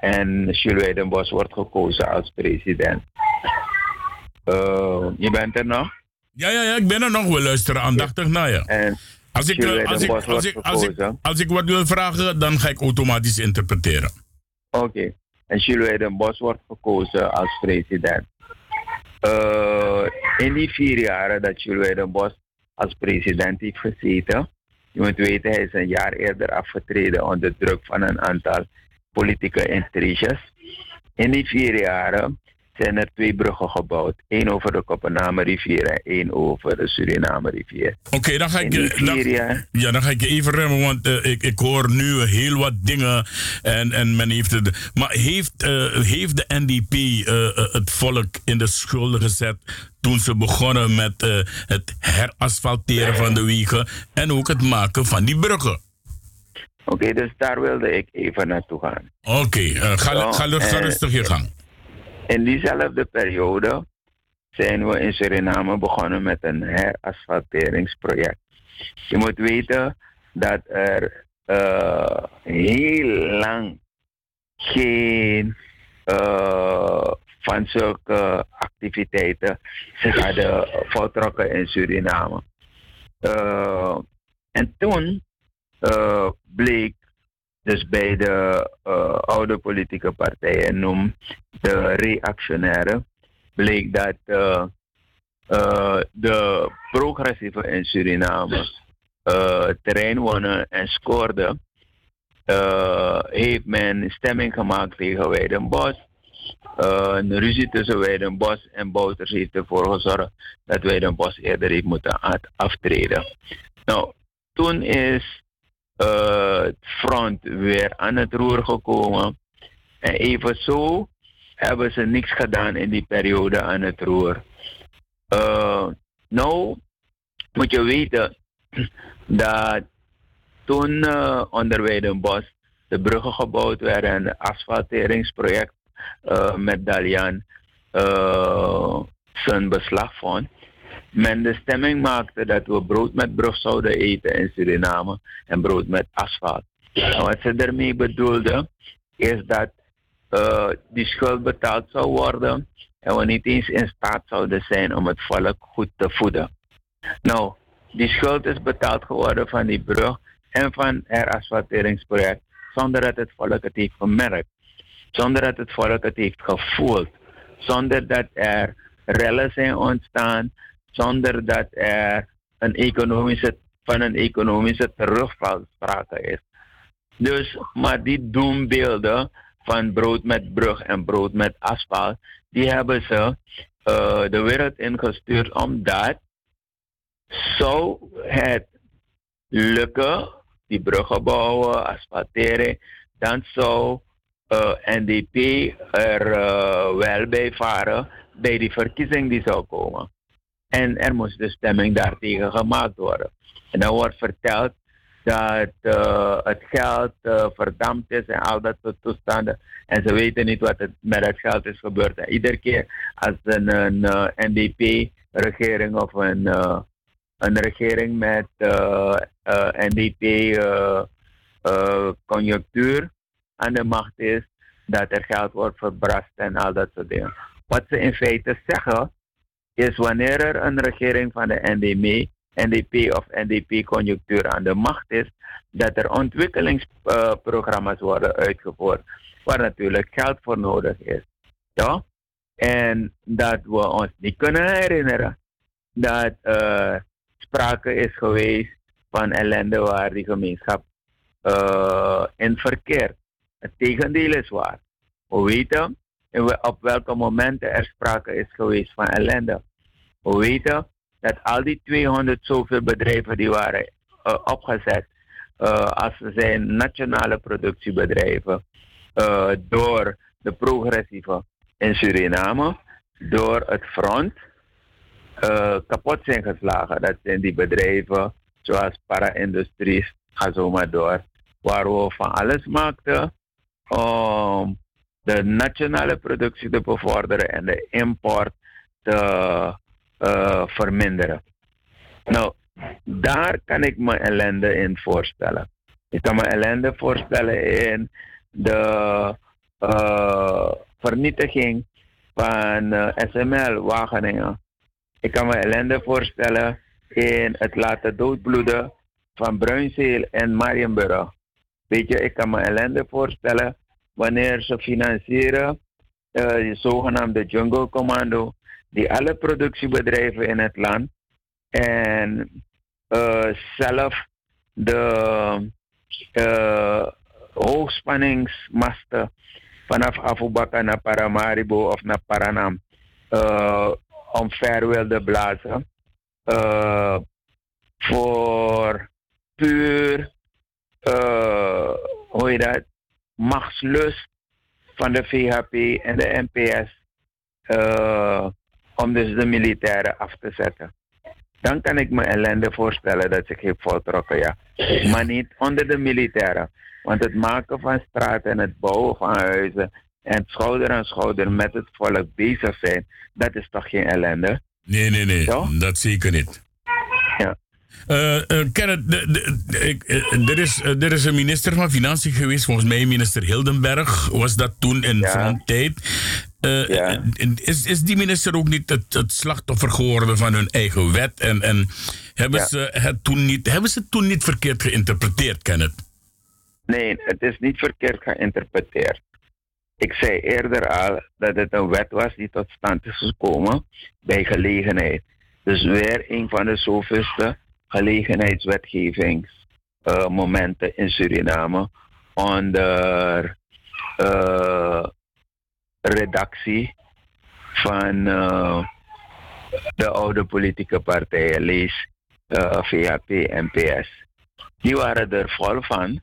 En Jules Weidenbos wordt gekozen als president. Uh, je bent er nog? Ja, ja, ja, ik ben er nog. We luisteren aandachtig naar je. En als ik, als, ik, als, ik, als, ik, als ik wat wil vragen, dan ga ik automatisch interpreteren. Oké. Okay. En Jules Weidenbos wordt gekozen als president. Uh, in die vier jaren dat Jules Weidenbos als president heeft gezeten, je moet weten, hij is een jaar eerder afgetreden onder druk van een aantal politieke intriges. In die vier jaren zijn er twee bruggen gebouwd. Eén over de Kopenhamer-rivier en één over de Suriname-rivier. Oké, dan ga ik je ja, dan ga ik even remmen, want uh, ik, ik hoor nu heel wat dingen en, en men heeft het. Maar heeft, uh, heeft de NDP uh, eh, het volk in de schulden gezet toen ze begonnen met het herasfalteren van de wegen en ook het maken van die bruggen? Oké, dus daar wilde ik even naartoe gaan. Oké, okay, ga, ga, ga, ga rustig je gang. In diezelfde periode zijn we in Suriname begonnen met een herasfalteringsproject. Je moet weten dat er uh, heel lang geen uh, van zulke activiteiten zich hadden voltrokken in Suriname. Uh, en toen bleek dus bij de uh, oude politieke partijen, noem de reactionaire, bleek dat uh, uh, de progressieve in Suriname terrein wonen en scoorden, heeft men stemming gemaakt tegen Weidenbos. een ruzie tussen Weidenbos en Bouters heeft ervoor gezorgd dat Weidenbos eerder heeft moeten aftreden. Nou, toen is het front weer aan het roer gekomen. En even zo hebben ze niks gedaan in die periode aan het roer. Uh, nou, moet je weten dat toen uh, onder Weidenbos de bruggen gebouwd werden en het asfalteringsproject met Dalian zijn beslag vond, men de stemming maakte dat we brood met brug zouden eten in Suriname en brood met asfalt. En wat ze ermee bedoelden, is dat uh, die schuld betaald zou worden en we niet eens in staat zouden zijn om het volk goed te voeden. Nou, die schuld is betaald geworden van die brug en van het asfalteringsproject, zonder dat het volk het heeft gemerkt, zonder dat het volk het heeft gevoeld, zonder dat er rellen zijn ontstaan, zonder dat er een economische, van een economische terugval sprake is. Dus, maar die doembeelden van brood met brug en brood met asfalt, die hebben ze uh, de wereld ingestuurd omdat zou het lukken, die bruggen bouwen, asfalteren, dan zou uh, NDP er uh, wel bij varen bij die verkiezing die zou komen. En er moest de stemming daartegen gemaakt worden. En dan wordt verteld dat uh, het geld uh, verdampt is en al dat soort toestanden. En ze weten niet wat het met het geld is gebeurd. En iedere keer als een, een uh, NDP-regering of een, een regering met NDP-conjunctuur aan de macht is, dat er geld wordt verbrast en al dat soort dingen. Wat ze in feite zeggen, is wanneer er een regering van de NDP, NDP of NDP-conjunctuur aan de macht is, dat er ontwikkelingsprogramma's worden uitgevoerd, waar natuurlijk geld voor nodig is. Ja? En dat we ons niet kunnen herinneren dat uh, sprake is geweest van ellende waar die gemeenschap uh, in verkeert. Het tegendeel is waar. We weten op welke momenten er sprake is geweest van ellende. We weten dat al die 200 zoveel bedrijven die waren uh, opgezet uh, als zijn nationale productiebedrijven uh, door de progressieve in Suriname, door het front, kapot zijn geslagen. Dat zijn die bedrijven zoals para-industries, ga zo maar door, waar we van alles maakten om de nationale productie te bevorderen en de import te uh, verminderen. Nou, daar kan ik me ellende in voorstellen. Ik kan me ellende voorstellen in de uh, vernietiging van uh, SML Wageningen. Ik kan me ellende voorstellen in het laten doodbloeden van Bruinzeel en Marienburg. Weet je, ik kan me ellende voorstellen wanneer ze financieren uh, de zogenaamde Jungle Commando, die alle productiebedrijven in het land en uh, zelf de uh, hoogspanningsmasten vanaf Afubaka naar Paramaribo of naar Paranam uh, omver wilde blazen. Voor puur, hoe je dat, machtslust van de VHP en de NPS uh, om dus de militairen af te zetten. Dan kan ik me ellende voorstellen dat zich heeft voltrokken, ja. Maar niet onder de militairen. Want het maken van straten en het bouwen van huizen en schouder aan schouder met het volk bezig zijn, dat is toch geen ellende? Nee, nee, nee. Dat zeker niet. Ja. Uh, uh, Kenneth, uh, er, is, er is een minister van Financiën geweest, volgens mij minister Hildenberg, was dat toen in ja. tijd. Ja. is, is die minister ook niet het, het, slachtoffer geworden van hun eigen wet? En, en hebben, ja. ze het toen niet, hebben ze het toen niet verkeerd geïnterpreteerd, Kenneth? Nee, het is niet verkeerd geïnterpreteerd. Ik zei eerder al dat het een wet was die tot stand is gekomen bij gelegenheid. Dus weer een van de zoveelste gelegenheidswetgevingsmomenten uh, in Suriname onder uh, redactie van uh, de oude politieke partijen, lees VHP en PS. Die waren er vol van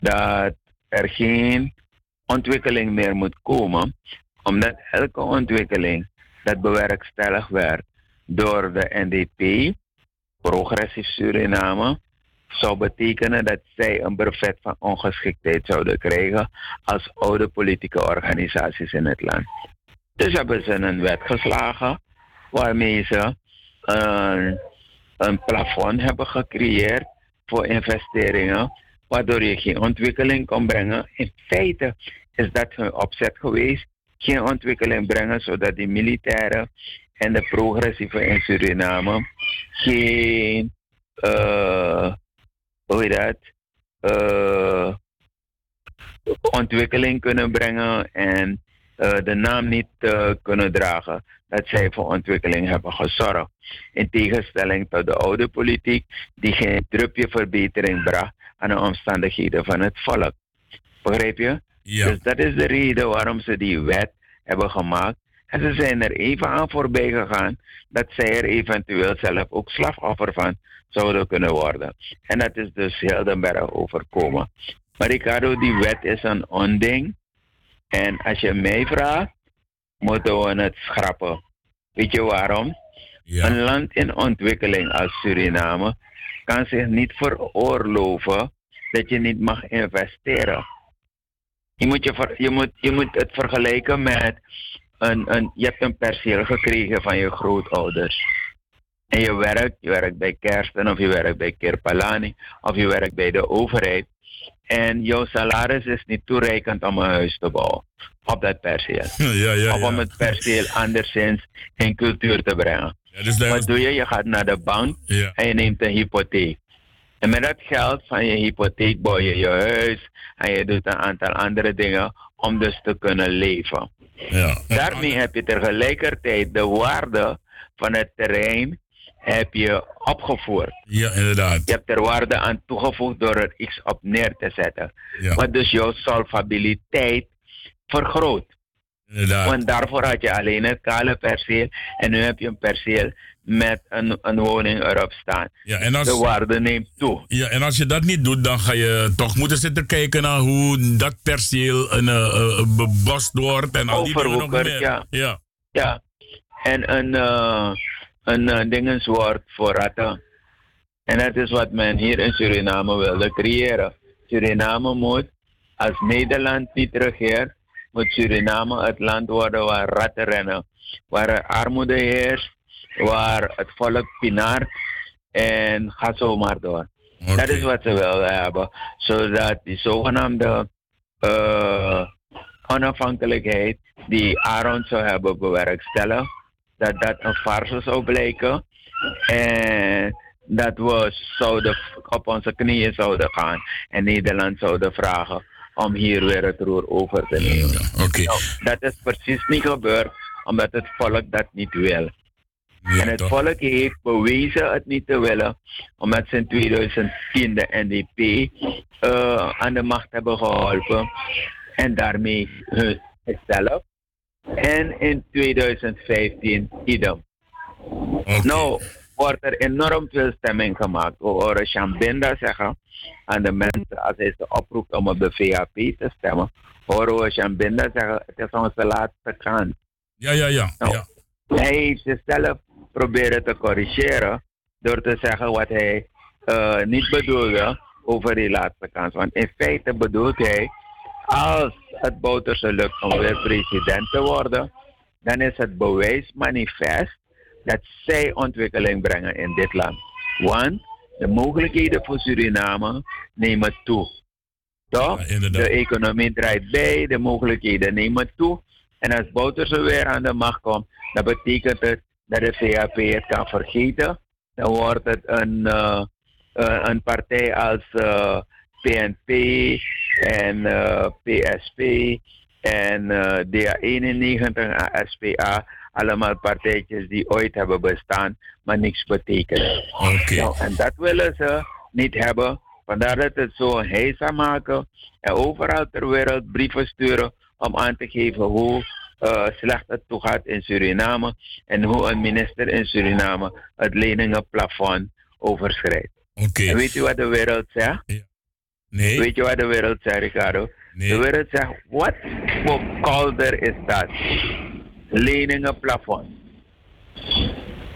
dat er geen ontwikkeling meer moet komen, omdat elke ontwikkeling dat bewerkstelligd werd door de NDP progressief Suriname zou betekenen dat zij een brevet van ongeschiktheid zouden krijgen als oude politieke organisaties in het land. Dus hebben ze een wet geslagen waarmee ze een, een plafond hebben gecreëerd voor investeringen, waardoor je geen ontwikkeling kon brengen. In feite is dat hun opzet geweest, geen ontwikkeling brengen zodat die militairen en de progressieve in Suriname geen, uh, hoe dat, uh, ontwikkeling kunnen brengen en uh, de naam niet kunnen dragen dat zij voor ontwikkeling hebben gezorgd. In tegenstelling tot de oude politiek, die geen drupje verbetering bracht aan de omstandigheden van het volk. Begrijp je? Ja. Dus dat is de reden waarom ze die wet hebben gemaakt. En ze zijn er even aan voorbij gegaan dat zij er eventueel zelf ook slachtoffer van zouden kunnen worden. En dat is dus Hildenberg overkomen. Maar Ricardo, die wet is een onding. En als je mij vraagt, moeten we het schrappen. Weet je waarom? Ja. Een land in ontwikkeling als Suriname kan zich niet veroorloven dat je niet mag investeren. Je moet, je, ver- je moet, je moet het vergelijken met een, een, je hebt een perceel gekregen van je grootouders. En je werkt, je werkt bij Kersten of je werkt bij Kirpalani of je werkt bij de overheid. En jouw salaris is niet toereikend om een huis te bouwen op dat perceel. Ja, ja, Of om het perceel anderszins in cultuur te brengen. dus Wat doe je? Je gaat naar de bank en je neemt een hypotheek. En met dat geld van je hypotheek bouw je je huis en je doet een aantal andere dingen om dus te kunnen leven. Ja. Daarmee heb je tegelijkertijd de waarde van het terrein heb je opgevoerd. Ja, inderdaad. Je hebt er waarde aan toegevoegd door er iets op neer te zetten. Ja, Wat dus jouw solvabiliteit vergroot. inderdaad. Want daarvoor had je alleen het kale perceel en nu heb je een perceel met een, een woning erop staan. Ja, en De waarde neemt toe. ja, en als je dat niet doet, dan ga je toch moeten zitten kijken naar hoe dat perceel een, eh, eh, bebost wordt en al die dingen nog meer. ja. ja. Ja. En een, eh een eh, dingenswoord voor ratten. En dat is wat men hier in Suriname wilde creëren. Suriname moet, als Nederland niet regeert, moet Suriname het land worden waar ratten rennen. Waar er armoede heerst, waar het volk pinaart en ga zo maar door. Dat is wat ze wilden hebben. Zodat die zogenaamde eh, onafhankelijkheid die Aaron zou hebben bewerkstelligd, dat dat een farce zou blijken. En dat we zouden op onze knieën zouden gaan en Nederland zouden vragen om hier weer het roer over te nemen. Ja, Oké. Nou, dat is precies niet gebeurd, omdat het volk dat niet wil. Ja, En het toch. volk heeft bewezen het niet te willen, omdat ze in 2010 de NDP eh, aan de macht hebben geholpen en daarmee hun zelf. En in 2015 idem. Nou, wordt er enorm veel stemming gemaakt. We horen Shambinda zeggen aan de mensen, als hij ze oproept om op de VAP te stemmen, horen we Shambinda zeggen, het is onze laatste kans. Ja, ja, ja. Nou, ja. Hij heeft zichzelf proberen te corrigeren door te zeggen wat hij eh, niet bedoelde over die laatste kans. Want in feite bedoelt hij, als het Bouterse lukt om weer president te worden, dan is het bewijs manifest dat zij ontwikkeling brengen in dit land. Want de mogelijkheden voor Suriname nemen toe. Toch? Ja, de economie draait bij, de mogelijkheden nemen toe. En als Bouterse weer aan de macht komt, dan betekent het dat de VAP het kan vergeten. Dan wordt het een, eh, eh, een partij als PNP en eh, PSP en eh, DA91 en SPA. Allemaal partijtjes die ooit hebben bestaan, maar niks betekenen. Oké. Nou, en dat willen ze niet hebben. Vandaar dat het zo heisa maken en overal ter wereld brieven sturen om aan te geven hoe eh, slecht het toegaat in Suriname en hoe een minister in Suriname het leningenplafond overschrijdt. Oké. Weet je wat de wereld zegt? Nee. Weet je wat de wereld zegt, Ricardo? De wereld zegt, wat voor kolder is dat? Leningenplafond.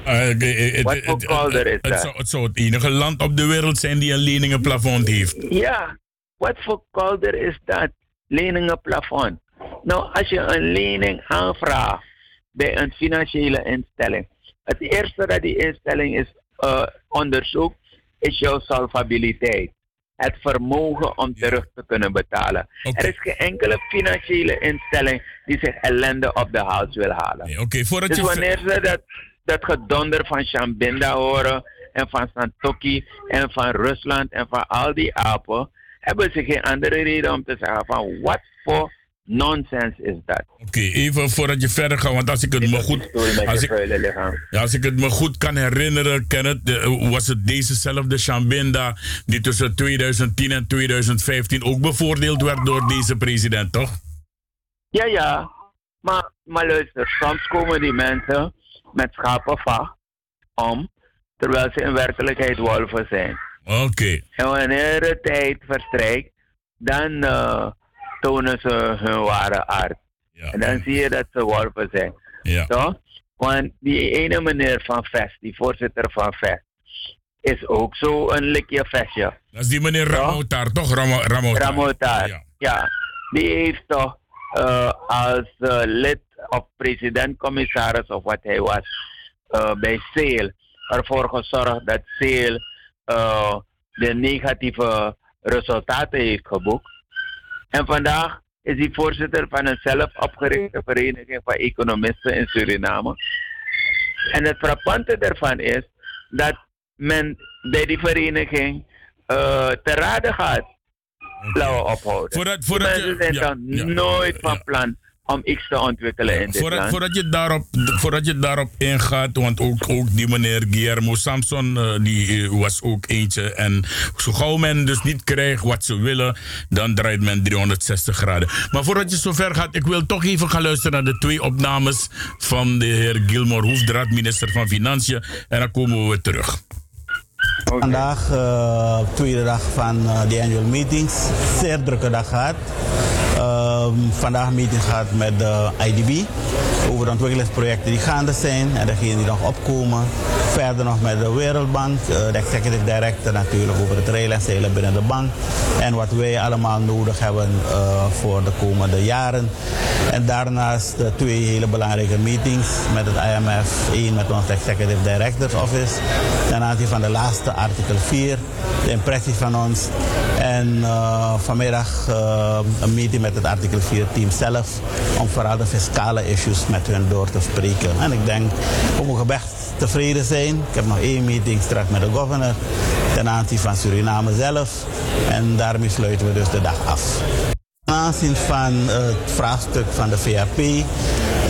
Het- Wat voor kolder is het dat? zou- Het zou het enige land op de wereld zijn die een leningenplafond heeft. Ja, wat voor kolder is dat? Leningenplafond. Nou, als je een lening aanvraagt bij een financiële instelling, het eerste dat die instelling is eh, onderzoekt, is jouw solvabiliteit. Het vermogen om terug te kunnen betalen. Er is geen enkele financiële instelling die zich ellende op de hals wil halen. Nee, Oké, voordat Dus je... wanneer ze dat, dat gedonder van Shambinda horen en van Santoki en van Rusland en van al die apen, hebben ze geen andere reden om te zeggen van wat voor nonsens is dat. Oké, even voordat je verder gaat, want als ik het me goed, als ik, ja, als ik het me goed kan herinneren, Kenneth, was het dezezelfde Shambinda die tussen 2010 en 2015 ook bevoordeeld werd door deze president, toch? Ja, ja. Maar, maar luister, soms komen die mensen met schapenvacht om, terwijl ze in werkelijkheid wolven zijn. Oké. En wanneer de tijd verstrijkt, dan uh, tonen ze hun ware aard. Ja. En dan zie je dat ze wolven zijn. Ja. Toch? Want die ene meneer van Vest, die voorzitter van Vest, is ook zo een likje vestje. Dat is die meneer Ramotar, toch? Ramo, Ramotar. Ramotar. Ja. ja. Die heeft toch uh, als uh, lid of president-commissaris of wat hij was uh, bij SEEL ervoor gezorgd dat SEEL de negatieve resultaten heeft geboekt. En vandaag is hij voorzitter van een zelf opgerichte vereniging van economisten in Suriname. En het frappante daarvan is dat men bij die vereniging uh, te raden gaat blauwe ophouden. Voordat, voordat die mensen zijn dan ja, nooit van plan om iets te ontwikkelen in dit voordat, land. Voordat je, daarop, voordat je daarop ingaat, want ook, ook die meneer Guillermo Samson, uh, die uh, was ook eentje. En zo gauw men dus niet krijgt wat ze willen, dan draait men 360 graden. Maar voordat je zover gaat, ik wil toch even gaan luisteren naar de twee opnames van de heer Gilmore Hoefdraad, minister van Financiën. En dan komen we weer terug. Vandaag, uh, tweede dag van uh, de annual meetings. Zeer drukke dag gehad. Uh, vandaag meeting gehad met de IDB over de ontwikkelingsprojecten die gaande zijn en degenen die nog opkomen. Verder nog met de Wereldbank, de executive director natuurlijk over het zeilen binnen de bank. En wat wij allemaal nodig hebben voor de komende jaren. En daarnaast de twee hele belangrijke meetings met het IMF. één met ons executive director's office. Ten aanzien van de laatste artikel 4, de impressie van ons. En uh, vanmiddag uh, een meeting met het artikel 4 team zelf. Om vooral de fiscale issues met hun door te spreken. En ik denk, we mogen best tevreden zijn. Ik heb nog één meeting straks met de governor. Ten aanzien van Suriname zelf. En daarmee sluiten we dus de dag af. Aanzien van het vraagstuk van de.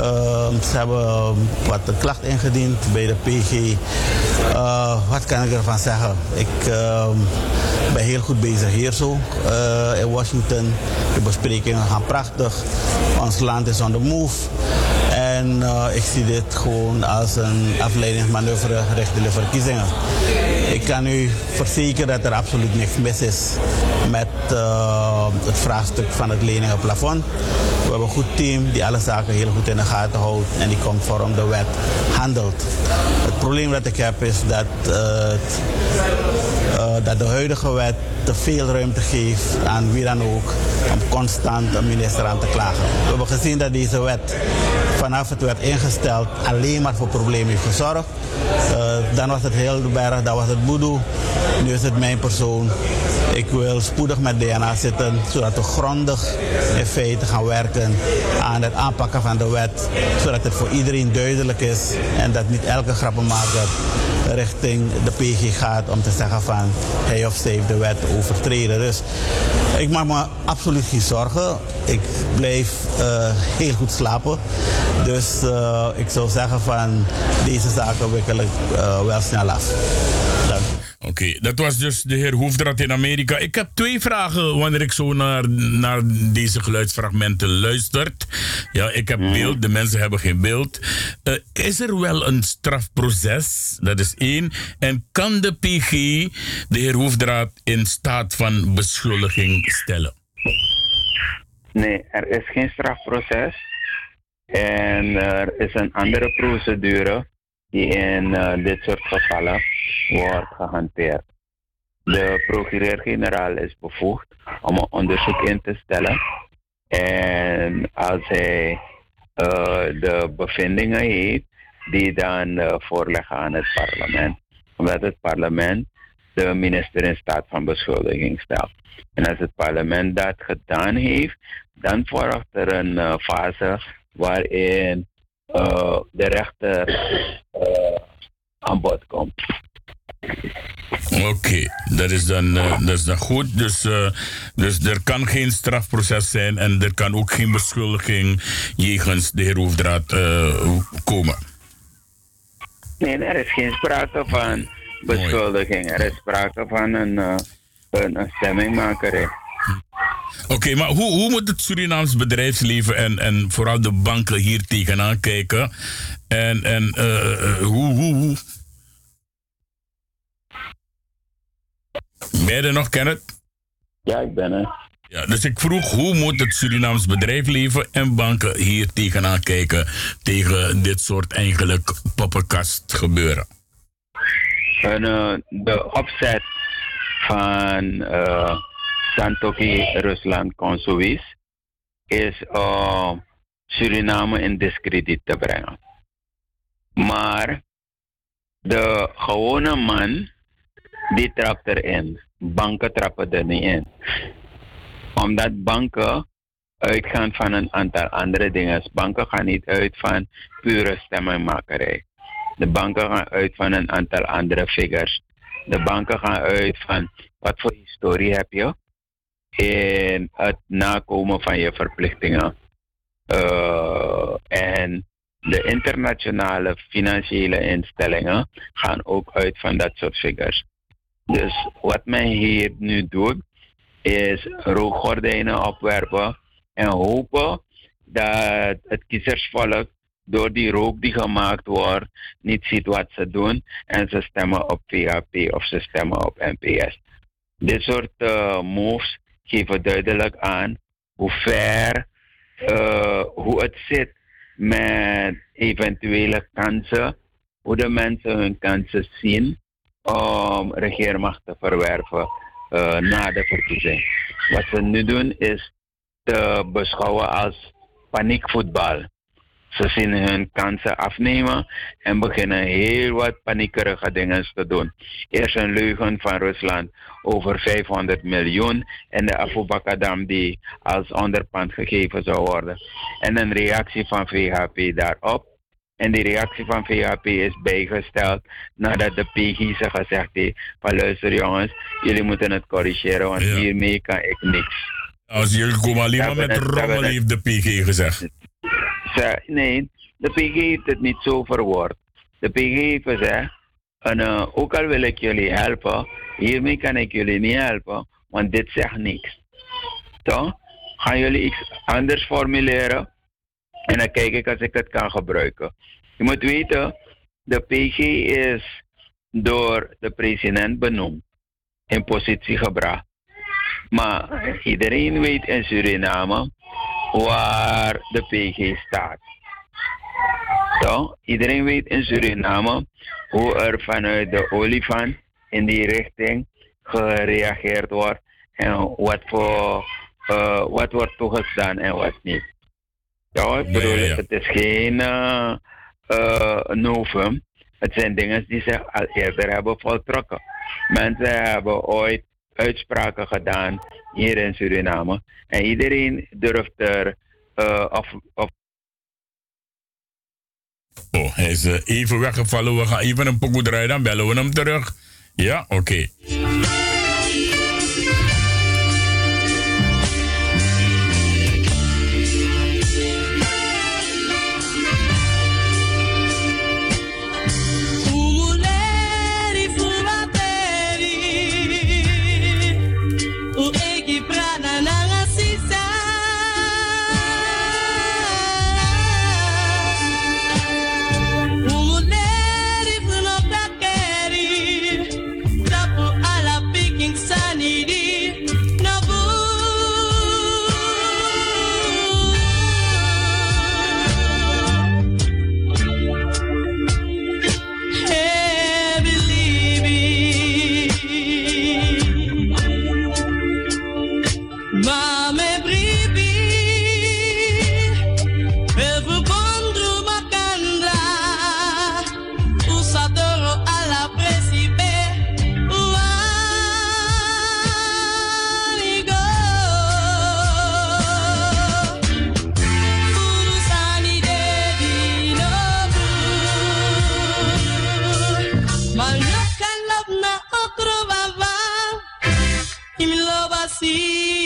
Uh, ze hebben wat een klacht ingediend bij de PG. Uh, wat kan ik ervan zeggen? Ik uh, ben heel goed bezig hier zo in Washington. De besprekingen gaan prachtig. Ons land is on the move. En ik zie dit gewoon als een afleidingsmanoeuvre richting de verkiezingen. Ik kan u verzekeren dat er absoluut niks mis is met het vraagstuk van het leningenplafond. We hebben een goed team die alle zaken heel goed in de gaten houdt en die conform de wet handelt. Het probleem dat ik heb is dat, uh, het, uh, dat de huidige wet te veel ruimte geeft aan wie dan ook om constant een minister aan te klagen. We hebben gezien dat deze wet vanaf het werd ingesteld alleen maar voor problemen heeft gezorgd. Uh, dan was het Hildeberg, dan was het Boedoe, nu is het mijn persoon. Ik wil spoedig met DNA zitten, zodat we grondig in feite gaan werken aan het aanpakken van de wet. Zodat het voor iedereen duidelijk is en dat niet elke grappenmaker richting de PG gaat om te zeggen van hij of zij heeft de wet overtreden. Dus ik maak me absoluut geen zorgen. Ik blijf uh, heel goed slapen. Dus uh, ik zou zeggen van deze zaken wikkel ik uh, wel snel af. Oké, okay, dat was dus de heer Hoefdraad in Amerika. Ik heb twee vragen wanneer ik zo naar, naar deze geluidsfragmenten luister. Ja, ik heb beeld, de mensen hebben geen beeld. Uh, is er wel een strafproces? Dat is één. En kan de PG de heer Hoefdraad in staat van beschuldiging stellen? Nee, er is geen strafproces. En er is een andere procedure die in uh, dit soort gevallen wordt gehanteerd. De procureur-generaal is bevoegd om een onderzoek in te stellen. En als hij uh, de bevindingen heeft, die dan uh, voorleggen aan het parlement. Omdat het parlement de minister in staat van beschuldiging stelt. En als het parlement dat gedaan heeft, dan volgt er een uh, fase waarin de rechter aan bod komt. Oké, dat, is dan, uh, dat is dan goed. Dus, uh, dus er kan geen strafproces zijn en er kan ook geen beschuldiging jegens de heer Hoefdraad uh, komen. Nee, er is geen sprake van beschuldiging. Er is sprake van een, een, een stemmingmakerij. Oké, maar hoe, hoe moet het Surinaams bedrijfsleven en, en vooral de banken hier tegenaan kijken? En, en hoe, hoe, hoe, Ben je er nog, Kenneth? Ja, ik ben er. Ja, dus ik vroeg, hoe moet het Surinaams bedrijfsleven en banken hier tegenaan kijken tegen dit soort eigenlijk poppenkast gebeuren? En, uh, de opzet van uh, Santoki Rusland Consuis is uh, Suriname in discrediet te brengen. Maar de gewone man die trapt erin. Banken trappen er niet in. Omdat banken uitgaan van een aantal andere dingen. Banken gaan niet uit van pure stemmenmakerij. De banken gaan uit van een aantal andere figures. De banken gaan uit van wat voor historie heb je in het nakomen van je verplichtingen. Uh, en de internationale financiële instellingen gaan ook uit van dat soort figures. Dus wat men hier nu doet, is rookgordijnen opwerpen en hopen dat het kiezersvolk door die rook die gemaakt wordt niet ziet wat ze doen en ze stemmen op VHP of ze stemmen op NPS. Dit soort uh, moves geven duidelijk aan hoe ver, uh, hoe het zit met eventuele kansen, hoe de mensen hun kansen zien om regeermacht te verwerven uh, na de verkiezing. Wat ze nu doen is te beschouwen als paniekvoetbal. Ze zien hun kansen afnemen en beginnen heel wat paniekerige dingen te doen. Eerst een leugen van Rusland over 500 miljoen en de Afubakadam die als onderpand gegeven zou worden. En een reactie van VHP daarop. En die reactie van VHP is bijgesteld nadat de PG ze gezegd heeft van luister jongens, jullie moeten het corrigeren, want hiermee kan ik niks. Als jullie komen alleen maar met rommel, heeft de PG gezegd. Ze, nee, de PG heeft het niet zo verwoord. De PG heeft gezegd, en, uh, ook al wil ik jullie helpen, hiermee kan ik jullie niet helpen, want dit zegt niks. Toch? Gaan jullie iets anders formuleren? En dan kijk ik als ik het kan gebruiken. Je moet weten, de PG is door de president benoemd, in positie gebracht. Maar iedereen weet in Suriname waar de PG staat. Toch? Iedereen weet in Suriname hoe er vanuit de olifant in die richting gereageerd wordt en wat, voor, uh, wat wordt toegestaan en wat niet. Ja, ik bedoel, het is geen uh, uh, novum. Het zijn dingen die zich al eerder hebben voltrokken. Mensen hebben ooit uitspraken gedaan hier in Suriname. En iedereen durft er uh, of, of Oh, hij is even weggevallen. We gaan even een pokoe draaien, dan bellen we hem terug. Ja, oké. Okay. see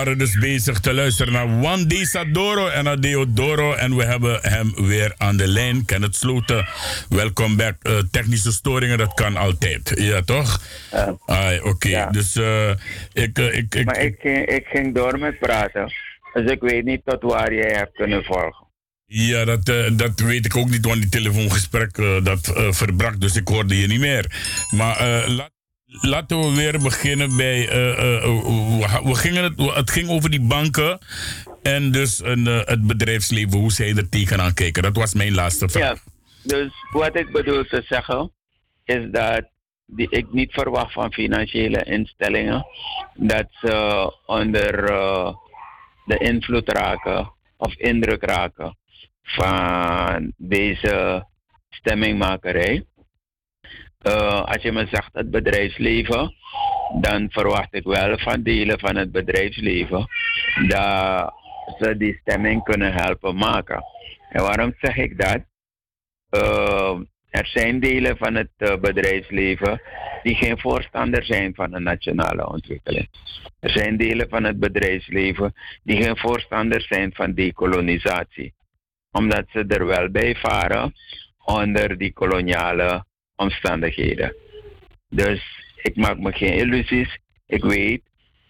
waren dus bezig te luisteren naar Juan de Sadoro en Adeodoro. En we hebben hem weer aan de lijn. het Sloten, welkom back. Uh, technische storingen, dat kan altijd. Ja, toch? Ja. Uh, Oké, dus uh, ik, ik, ik... Maar ik ging, ik ging door met praten. Dus ik weet niet tot waar jij hebt kunnen volgen. Ja, dat, dat weet ik ook niet, want die telefoongesprek dat verbrak, dus ik hoorde je niet meer. Maar laat laten we weer beginnen bij. Uh, uh, we gingen het, het ging over die banken en dus een, het bedrijfsleven, hoe zij er tegenaan kijken. Dat was mijn laatste vraag. Ja, dus wat ik bedoel te zeggen is dat die, ik niet verwacht van financiële instellingen dat ze onder de invloed raken of indruk raken van deze stemmingmakerij. Uh, als je me zegt het bedrijfsleven, dan verwacht ik wel van delen van het bedrijfsleven dat ze die stemming kunnen helpen maken. En waarom zeg ik dat? Uh, er zijn delen van het uh, bedrijfsleven die geen voorstander zijn van een nationale ontwikkeling. Er zijn delen van het bedrijfsleven die geen voorstander zijn van dekolonisatie. Omdat ze er wel bij varen onder die koloniale omstandigheden. Dus ik maak me geen illusies. Ik weet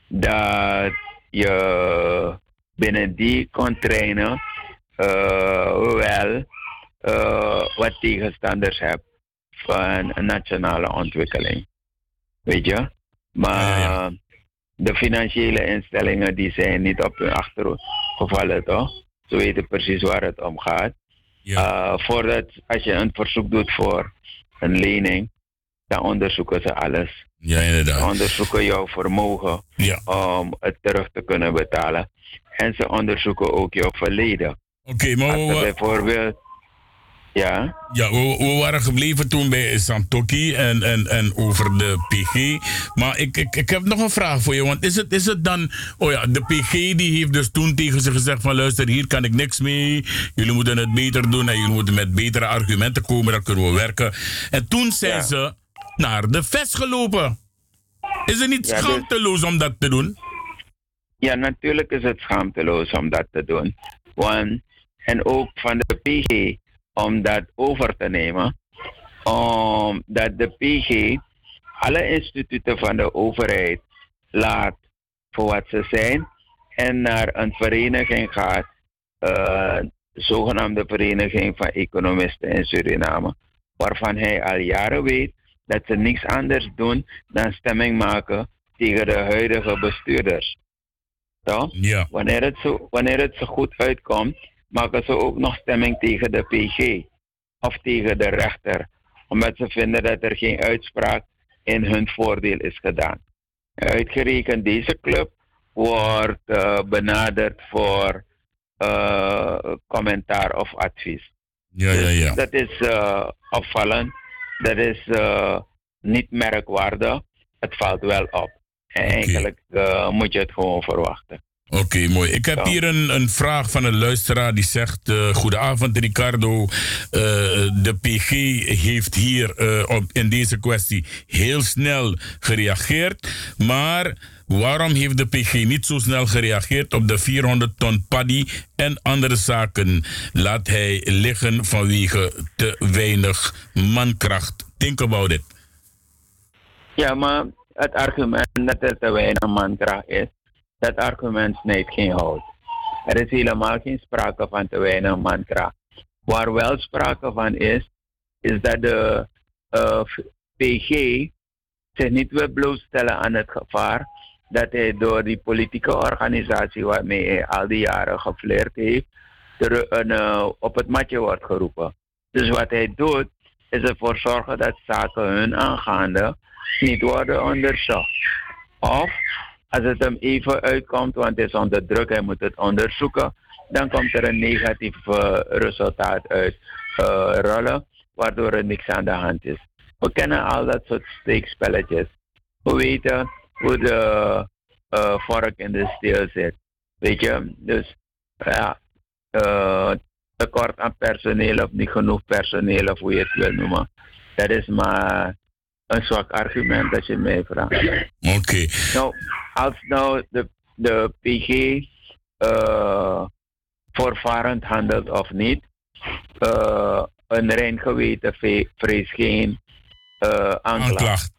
dat je binnen die contrainen uh, wel uh, wat tegenstanders hebt van een nationale ontwikkeling. Weet je? Maar de financiële instellingen die zijn niet op hun achterhoofd gevallen, toch? Ze weten precies waar het om gaat. Ja. Uh, voordat, als je een verzoek doet voor een lening, dan onderzoeken ze alles. Ja, inderdaad. Ze onderzoeken jouw vermogen ja. om het terug te kunnen betalen. En ze onderzoeken ook jouw verleden. Oké, maar... bijvoorbeeld ja. Ja, we, we, waren gebleven toen bij Santoki en, en, en over de PG. Maar ik, ik, ik heb nog een vraag voor je. Want is het, is het dan. Oh ja, de PG die heeft dus toen tegen ze gezegd: van luister, hier kan ik niks mee. Jullie moeten het beter doen en jullie moeten met betere argumenten komen. Dan kunnen we werken. En toen zijn ze naar de vest gelopen. Is het niet ja, dus- schaamteloos om dat te doen? Ja, natuurlijk is het schaamteloos om dat te doen. Want, en ook van de PG om dat over te nemen. Omdat de PG alle instituten van de overheid laat voor wat ze zijn en naar een vereniging gaat, uh, de zogenaamde Vereniging van Economisten in Suriname, waarvan hij al jaren weet dat ze niks anders doen dan stemming maken tegen de huidige bestuurders. Toch? Ja. Wanneer, het zo, wanneer het zo goed uitkomt, maken ze ook nog stemming tegen de PG of tegen de rechter, omdat ze vinden dat er geen uitspraak in hun voordeel is gedaan. Uitgerekend deze club wordt uh, benaderd voor uh, commentaar of advies. Ja, ja, ja. Dus dat is uh, opvallend. Dat is niet merkwaardig. Het valt wel op. En okay. eigenlijk moet je het gewoon verwachten. Oké, mooi. Ik heb hier een, een vraag van een luisteraar die zegt: uh, Goedenavond, Ricardo. Uh, de PG heeft hier uh, op, in deze kwestie heel snel gereageerd. Maar waarom heeft de PG niet zo snel gereageerd op de 400 ton paddy en andere zaken? Laat hij liggen vanwege te weinig mankracht. Think about it. Ja, maar het argument dat er te weinig mankracht is dat argument snijdt geen hout. Er is helemaal geen sprake van te weinig mankracht. Waar wel sprake van is, is dat de uh, PG zich niet wil blootstellen aan het gevaar dat hij door die politieke organisatie waarmee hij al die jaren geflirt heeft, er, uh, op het matje wordt geroepen. Dus wat hij doet, is ervoor zorgen dat zaken hun aangaande niet worden onderzocht. Of als het hem even uitkomt, want hij is onder druk, hij moet het onderzoeken, dan komt er een negatief uh, resultaat uit uh, rollen, waardoor er niks aan de hand is. We kennen al dat soort steekspelletjes. We weten hoe de uh, vork in de steel zit. Weet je, dus ja, tekort aan personeel of niet genoeg personeel of hoe je het wil noemen. Dat is maar een zwak argument als je mij vraagt. Oké. Nou, als nou de, de PG uh, voorvarend handelt of niet. Uh, een rein geweten vrees geen uh, aanklacht.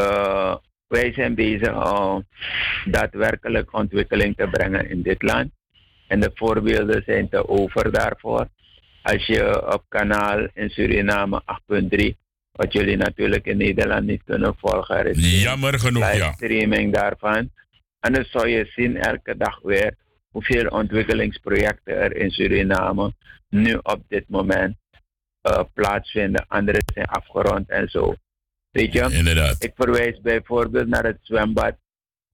Uh, wij zijn bezig om daadwerkelijk ontwikkeling te brengen in dit land. En de voorbeelden zijn te over daarvoor. Als je op kanaal in Suriname 8.3, wat jullie natuurlijk in Nederland niet kunnen volgen, er is Jammer genoeg, ja. streaming daarvan. En dan zou je zien elke dag weer hoeveel ontwikkelingsprojecten er in Suriname nu op dit moment uh, plaatsvinden. Andere zijn afgerond en zo. Weet je? Inderdaad. Ik verwijs bijvoorbeeld naar het zwembad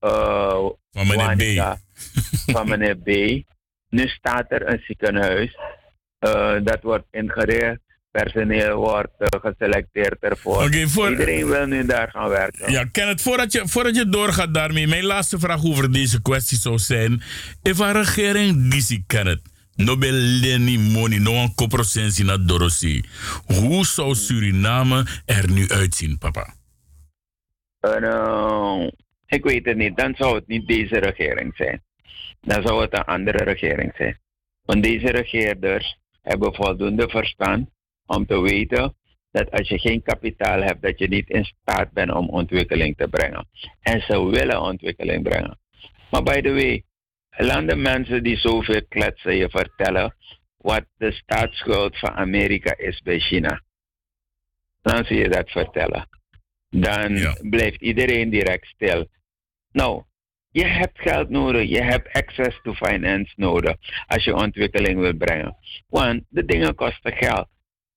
uh, van meneer B. van meneer B. Nu staat er een ziekenhuis. Uh, dat wordt ingericht. Personeel wordt uh, geselecteerd ervoor. Okay, voor... Iedereen wil nu daar gaan werken. Ja, Kenneth, voordat je, voordat je doorgaat daarmee, mijn laatste vraag over deze kwestie zou zijn: If een regering die Kenneth no be leni money, no een koprosensie naar Dorothy. Hoe zou Suriname er nu uitzien, papa? Uh, ik weet het niet. Dan zou het niet deze regering zijn. Dan zou het een andere regering zijn. Want deze regeerders hebben voldoende verstand om te weten dat als je geen kapitaal hebt, dat je niet in staat bent om ontwikkeling te brengen. En ze willen ontwikkeling brengen. Maar by the way, landen mensen die zoveel kletsen je vertellen wat de staatsschuld van Amerika is bij China. Dan zie je dat vertellen. Dan blijft iedereen direct stil. Nou, je hebt geld nodig, je hebt access to finance nodig als je ontwikkeling wil brengen. Want de dingen kosten geld.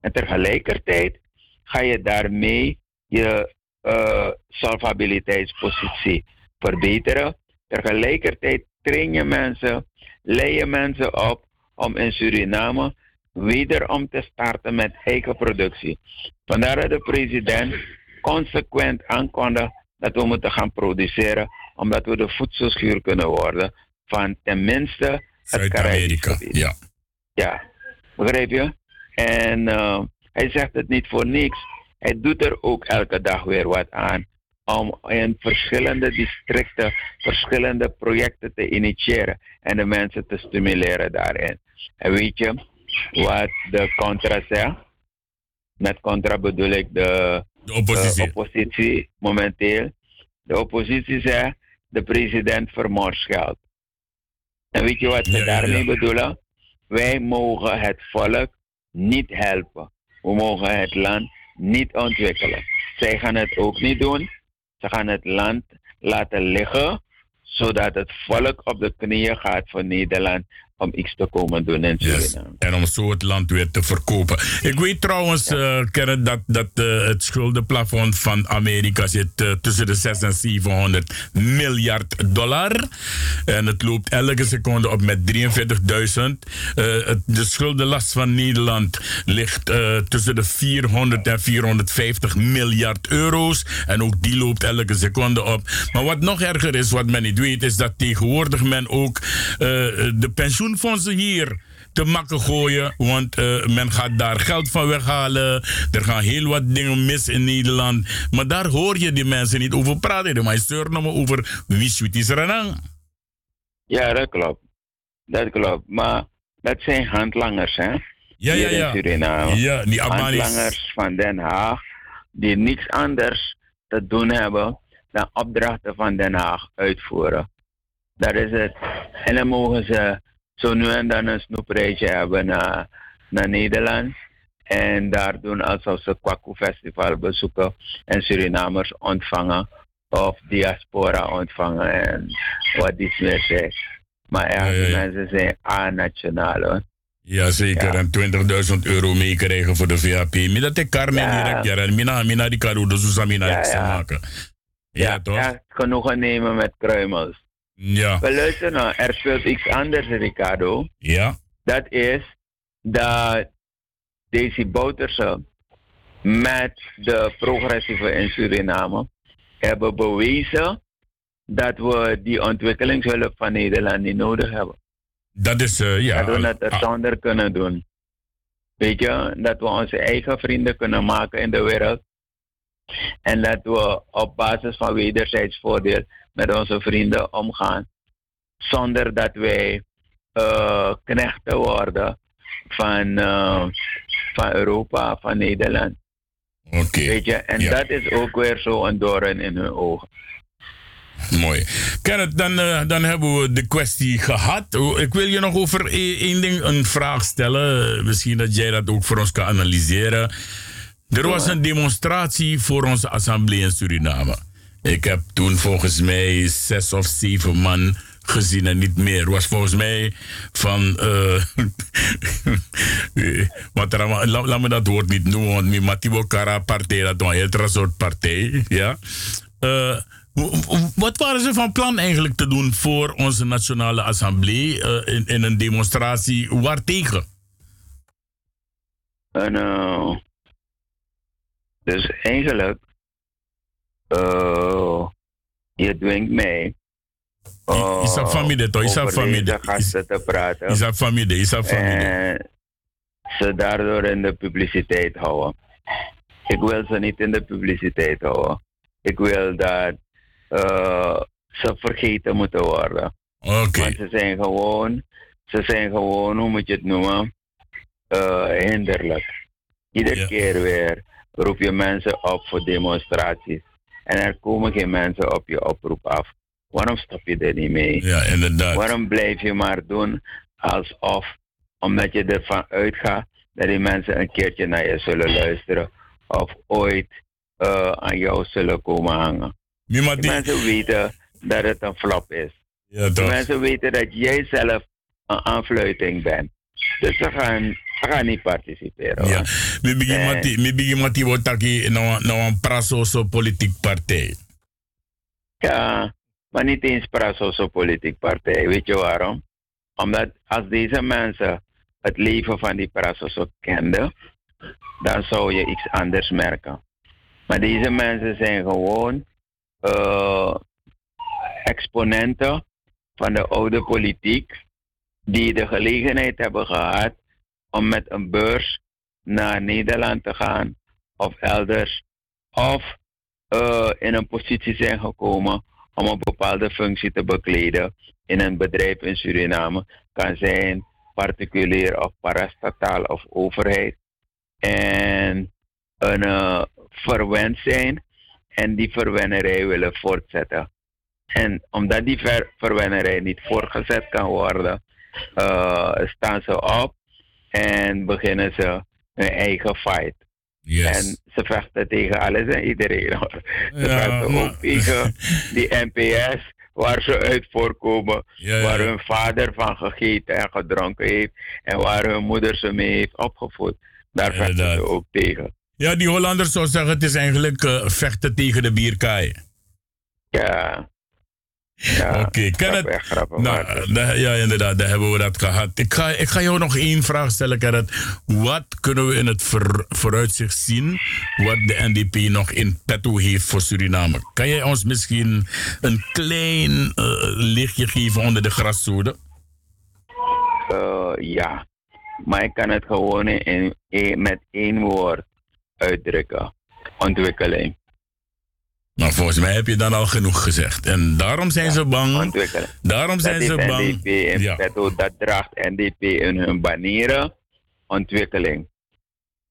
En tegelijkertijd ga je daarmee je uh, solvabiliteitspositie verbeteren. Tegelijkertijd train je mensen, leid je mensen op om in Suriname wederom te starten met eigen productie. Vandaar dat de president consequent aankondigt dat we moeten gaan produceren, omdat we de voedselschuur kunnen worden van tenminste het Caribisch Ja. ja, begrijp je? En uh, hij zegt het niet voor niks. Hij doet er ook elke dag weer wat aan om in verschillende districten verschillende projecten te initiëren en de mensen te stimuleren daarin. En weet je wat de contra zegt? Met contra bedoel ik de, de oppositie. Oppositie momenteel. De oppositie zegt de president vermors geld. En weet je wat ze daarmee bedoelen? Wij mogen het volk niet helpen. We mogen het land niet ontwikkelen. Zij gaan het ook niet doen. Ze gaan het land laten liggen, zodat het volk op de knieën gaat voor Nederland om iets te komen doen in Suriname. Yes. En om zo het land weer te verkopen. Ik weet trouwens, ja. uh, dat, dat uh, het schuldenplafond van Amerika zit uh, tussen de 600 en 700 miljard dollar. En het loopt elke seconde op met 43.000. de schuldenlast van Nederland ligt tussen de 400 en 450 miljard euro's. En ook die loopt elke seconde op. Maar wat nog erger is, wat men niet weet, is dat tegenwoordig men ook de pensioen pensioenfondsen hier te makken gooien. Want uh, men gaat daar geld van weghalen. Er gaan heel wat dingen mis in Nederland. Maar daar hoor je die mensen niet over praten. Maar je zeuren nog over Wiswitis Renang. Ja, dat klopt. Dat klopt. Maar dat zijn handlangers, hè? Ja, ja, ja. Suriname. Ja, die Handlangers van Den Haag. Die niks anders te doen hebben dan opdrachten van Den Haag uitvoeren. Dat is het. En dan mogen ze zo nu en dan een snoepreisje hebben naar, naar Nederland. En daar doen alsof ze Kwaku Festival bezoeken en Surinamers ontvangen of diaspora ontvangen en wat die meer zegt. Maar eigenlijk ja, ja, mensen zijn A-nationaal Jazeker, ja. en 20.000 euro meekrijgen voor de VAP. Mina dat ik Carmen ja. direct, ja. En mina, mina die karo, dus mina ja, ja. maken. Ja, ja toch? Ja, genoegen nemen met kruimels. Ja. Maar luister nou, er speelt iets anders, Ricardo. Ja. Dat is dat Daisy Bouterse met de progressieve in Suriname hebben bewezen dat we die ontwikkelingshulp van Nederland niet nodig hebben. Dat is, uh, ja. Dat we het er zonder kunnen doen. Weet je, dat we onze eigen vrienden kunnen maken in de wereld. En dat we op basis van wederzijds voordeel met onze vrienden omgaan. zonder dat wij uh, knechten worden van, uh, van Europa, van Nederland. Oké. Weet je, en dat is ook weer zo een doorn in hun ogen. Mooi. Kenneth, dan, uh, dan hebben we de kwestie gehad. Ik wil je nog over e-, één ding een vraag stellen. Misschien dat jij dat ook voor ons kan analyseren. Er was een demonstratie voor onze assemblee in Suriname. Ik heb toen volgens mij zes of zeven man gezien en niet meer. Was volgens mij van. Uh, laat, laat me dat woord niet noemen, want Matibo Kara partij, dat was een heel soort partij. Ja. Uh, wat waren ze van plan eigenlijk te doen voor onze Nationale Assemblée in, een demonstratie waartegen? En, uh, dus eigenlijk, je dwingt mij. Uh, is dat familie toch? Is dat familie? gasten te praten. Is dat familie? Is dat familie? En ze daardoor in de publiciteit houden. Ik wil ze niet in de publiciteit houden. Ik wil dat uh, ze vergeten moeten worden. Oké. Want ze zijn gewoon, ze zijn gewoon, hoe moet je het noemen, uh, hinderlijk. Iedere keer weer roep je mensen op voor demonstraties. En er komen geen mensen op je oproep af. Waarom stop je er niet mee? Ja, inderdaad. Waarom blijf je maar doen alsof, omdat je ervan uitgaat dat die mensen een keertje naar je zullen luisteren of ooit uh, aan jou zullen komen hangen? Die mensen weten dat het een flop is. Ja, die mensen weten dat jij zelf een aanfluiting bent. Dus ze gaan, ze gaan niet participeren. Ja, mi begin mati wordt taki nou een prasoso politiek partij. Ja, maar niet eens prasoso politiek partij. Weet je waarom? Omdat als deze mensen het leven van die prasoso kenden, dan zou je iets anders merken. Maar deze mensen zijn gewoon uh, exponenten van de oude politiek die de gelegenheid hebben gehad om met een beurs naar Nederland te gaan of elders of uh, in een positie zijn gekomen om een bepaalde functie te bekleden in een bedrijf in Suriname, kan zijn particulier of parastataal of overheid. En een uh, verwend zijn en die verwennerij willen voortzetten. En omdat die ver verwennerij niet voortgezet kan worden, staan ze op en beginnen ze hun eigen fight. Yes. En ze vechten tegen alles en iedereen. Ze ja, vechten ook tegen die NPS waar ze uit voorkomen, ja, ja. waar hun vader van gegeten en gedronken heeft en waar hun moeder ze mee heeft opgevoed. Daar vechten ze ook tegen. Ja, die Hollanders zou zeggen, het is eigenlijk uh, vechten tegen de bierkaai. Ja. Ja Oké, okay. Kenneth. Nou, da, ja, inderdaad, daar hebben we dat gehad. Ik ga, ik ga jou nog één vraag stellen, Kenneth. Wat kunnen we in het voor, vooruitzicht zien wat de NDP nog in petto heeft voor Suriname? Kan jij ons misschien een klein uh, lichtje geven onder de graszoden? Uh, ja, maar ik kan het gewoon in, in, met één woord uitdrukken. Ontwikkeling. Nou, volgens mij heb je dan al genoeg gezegd. En daarom zijn ja, ze bang. Daarom zijn dat ze bang. NDP in ja. petto, dat draagt NDP in hun banieren. Ontwikkeling.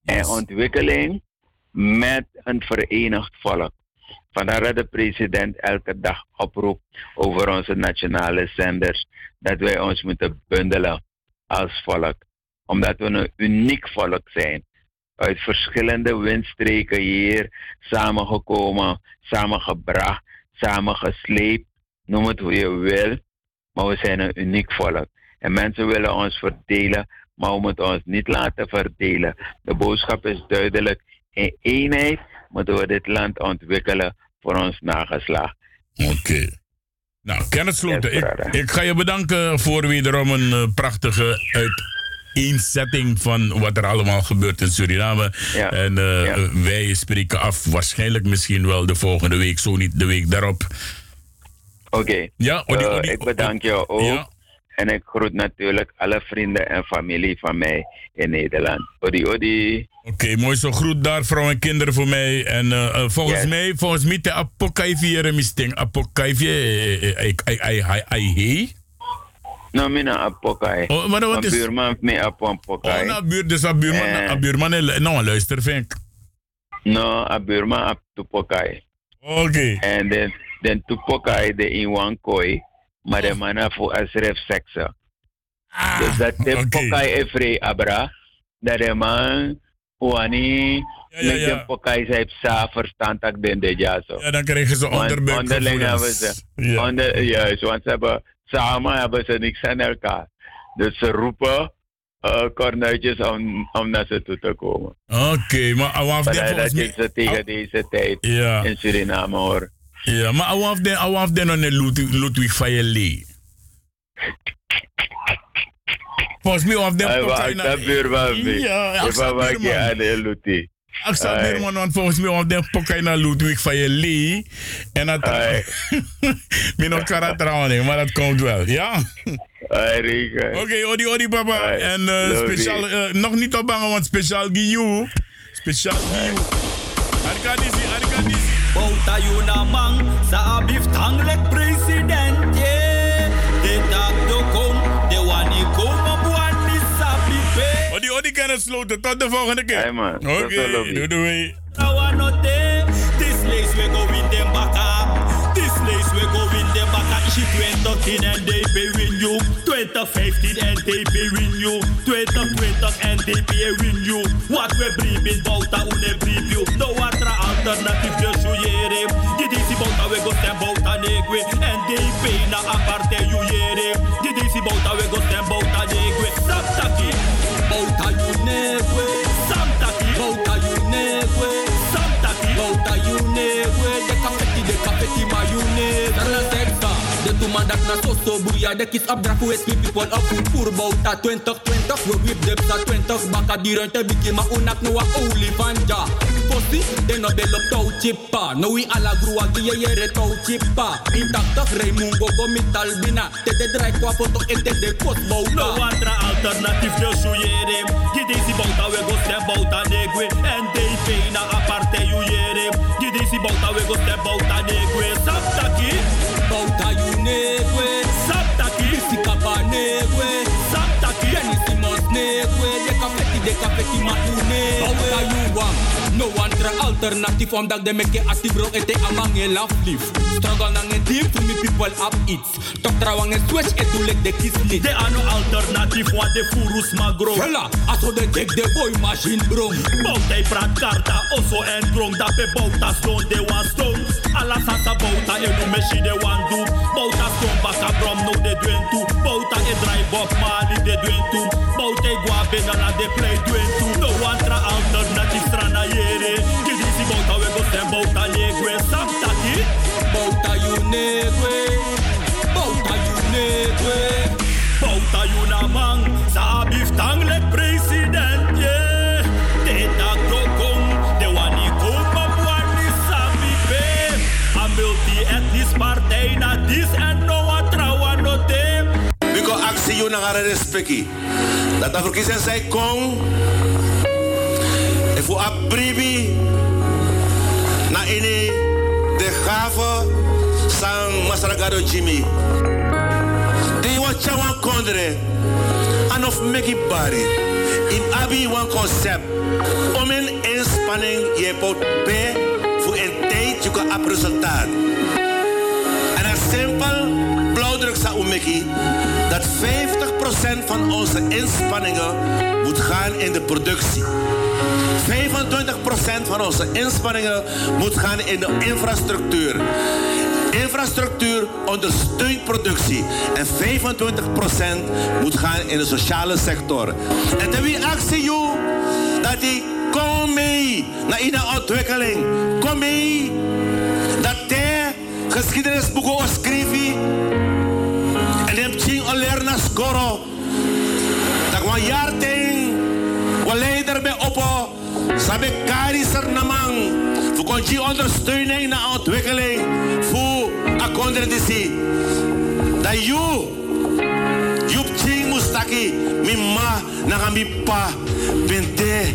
Yes. En ontwikkeling met een verenigd volk. Vandaar dat de president elke dag oproept over onze nationale zenders dat wij ons moeten bundelen als volk. Omdat we een uniek volk zijn uit verschillende windstreken hier samengekomen, samengebracht, samengesleept. Noem het hoe je wil. Maar we zijn een uniek volk. En mensen willen ons verdelen, maar we moeten ons niet laten verdelen. De boodschap is duidelijk. In eenheid moeten we dit land ontwikkelen voor ons nageslacht. Oké. Okay. Nou, Kenneth Sloten, yes, ik, ik, ga je bedanken voor wederom een uh, prachtige uit inzetting van wat er allemaal gebeurt in Suriname. Ja. En uh, ja. wij spreken af waarschijnlijk misschien wel de volgende week, zo niet de week daarop. Oké. Okay. Ja, odi, odi, uh, ik bedank jou ook. Ja. En ik groet natuurlijk alle vrienden en familie van mij in Nederland. Odi, odi. Oké, okay, mooi zo. Groet daar vrouw en kinderen voor mij. En uh, uh, volgens yes. mij, volgens mij, de apokaiviere misting. Apokaiviere, ai, ai, ai, ai, No, mina apokai. Oh, maar wat is... buurman me op een Oh, pokai. nou, buur, dus buurman, Eh. buurman, nou, luister, vind ik. No, a buurman op tu pokai. Oké. En dan, dan tu pokai de in one koi. Maar de man voor asref seksa. dus dat de Ah, pokai vrij abra. Dat de man, wani, Ja, ja, pokai zijn sa verstand dat den de jaso. Ja, dan krijgen ze onderbuik. onderling hebben ze. Ja. Onder, juist, want ze hebben, samen hebben ze niks aan elkaar. Dus ze roepen uh, kornuitjes om, om naar ze toe te komen. Oké, maar awaf Maar den dat volgens mij... ze tegen deze tijd Ja. in Suriname hoor. Ja, maar awaf den, den on de Ludwig- lee. Volgens mij awaf den Hij was dat buurman. Ja, zag was buurman. de lutie. Ik zag Ai. buurman, want volgens mij awaf den pokai naar Ludwig van je lee. En dat... Ai. Mijn nog karatrouwen, maar dat komt wel, ja? Ai, Rika. Oké, odi odi papa. Ai, En love speciaal, eh, nog niet ophangen, want speciaal Giyu. Speciaal Giyu. Arkadisi, Arkadisi. Bouta yuna mang sa abif tanglek president kan het sloten. Tot de volgende keer. Hey, man. Oké, Tot zo, lobby. doei doei. Trawanote, this place we go win them baka. This place we go win them baka. Ishi 2013 and they pay win you. 2015 and they pay win you. 2020 and they pay win you. What we breathe bouta une breathe you. No other alternative de suyere. Didisi bouta we go stem bouta negwe. And they pay na aparte you yere. Didisi bouta we go de tumandak na soso buya. De kis abdra ku es mi people up ku pur bouta 2020. We whip dem sa 20. Baka diren te biki ma unak no wa olifanja. Posti, de no de lop tau chipa. No we ala grua giye yere tau chipa. Intacta Raimungo go mital bina. Te de drai kwa foto en te de kot bouta. No other alternative de suyere. Gidisi bouta we go stem bouta negwe. En de pena aparte you yere. Gidisi bouta we go stem bouta negwe. Saptaki. Bouta you negwe. Saptaki. Bisi kaba negwe. Saptaki. Kenny Simons negwe. De kafeti de kafeti ma you negwe. Bouta you wang. No one tra alternative omdat de meke ati bro ete amang e laf lief. Struggle nang e team to me people up it. Tok trawang e switch e tulek de kiss ni. De ano alternative wa de furus magro. Hela, aso de dek de boy machine bro. Bouta e prat karta oso en drong da pe bouta stone de wan stone. Ala sasa bouta e no meshi de wan do. Bouta stone baka brom no de duen tu. Bouta e dry bob mali de duen tu. Respecti. Dat de verkiezingen zij kon. En voor. Na ini de gave sang Masaragado Jimmy. Die wat chawan kondre. En of meki bari. In abi wan concept. Om een inspanning je pot P voor een tijd je kan resultaat. En het simpel dat 50% van onze inspanningen moet gaan in de productie. 25% van onze inspanningen moet gaan in de infrastructuur. Infrastructuur ondersteunt productie. En 25% moet gaan in de sociale sector. En dan wie actie joh, dat die kom mee naar in de ontwikkeling. Kom mee dat de geschiedenisboeken schrijven. En hem ching aller na skoro. Dat wa jaar ting. Wa leider bij oppo. Sabe kari ser namang. Voor konji ondersteuning naar ontwikkeling. Voor akonder disi. Dat you. Yup ching mustaki. Mi ma na mi pa. Bente.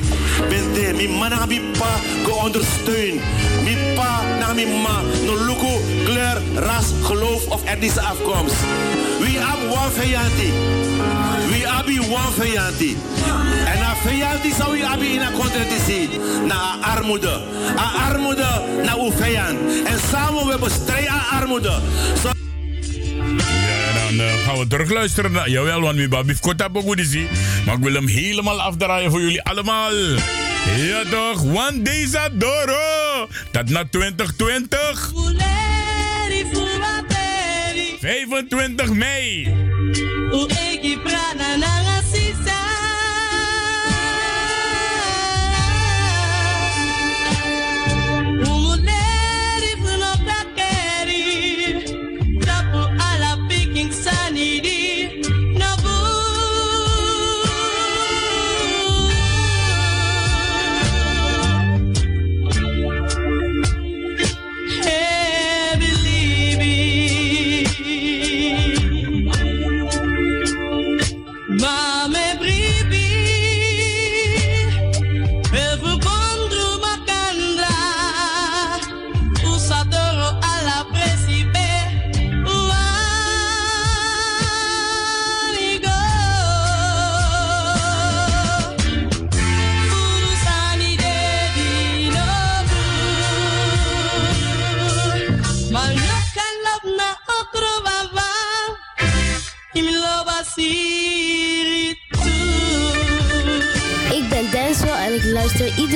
Bente. Mi ma na mi pa. Go ondersteun. Mi pa na mi ma. No luku kleur, ras, geloof of etnische afkomst. We are one vijanti. We are one vijanti. En na vijanti zou je abi in een contradictie. Na armoede. A armoede na uw vijand. En samen we bestrijden armoede. Zo dan uh, gaan we terugluisteren naar... Jawel, want we hebben kota zie. Maar ik wil hem helemaal afdraaien voor jullie allemaal. Ja toch, one day Doro. Dat na 2020. 25 mei.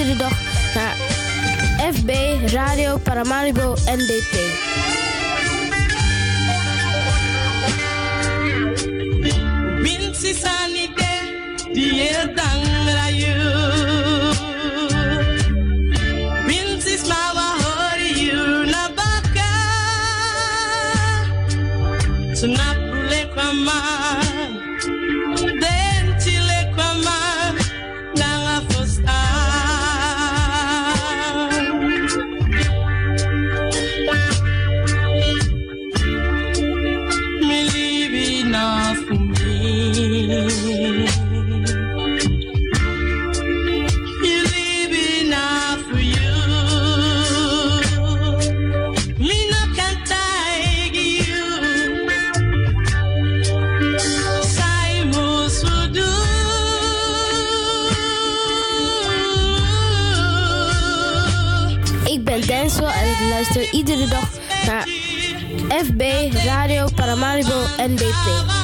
Iedere dag naar FB Radio Paramaribo NDP. Winsi sanite, die dangra you. Winsi smawa hori you na baka. Tunapule kwa maa. FB Radio Paramaribo NBP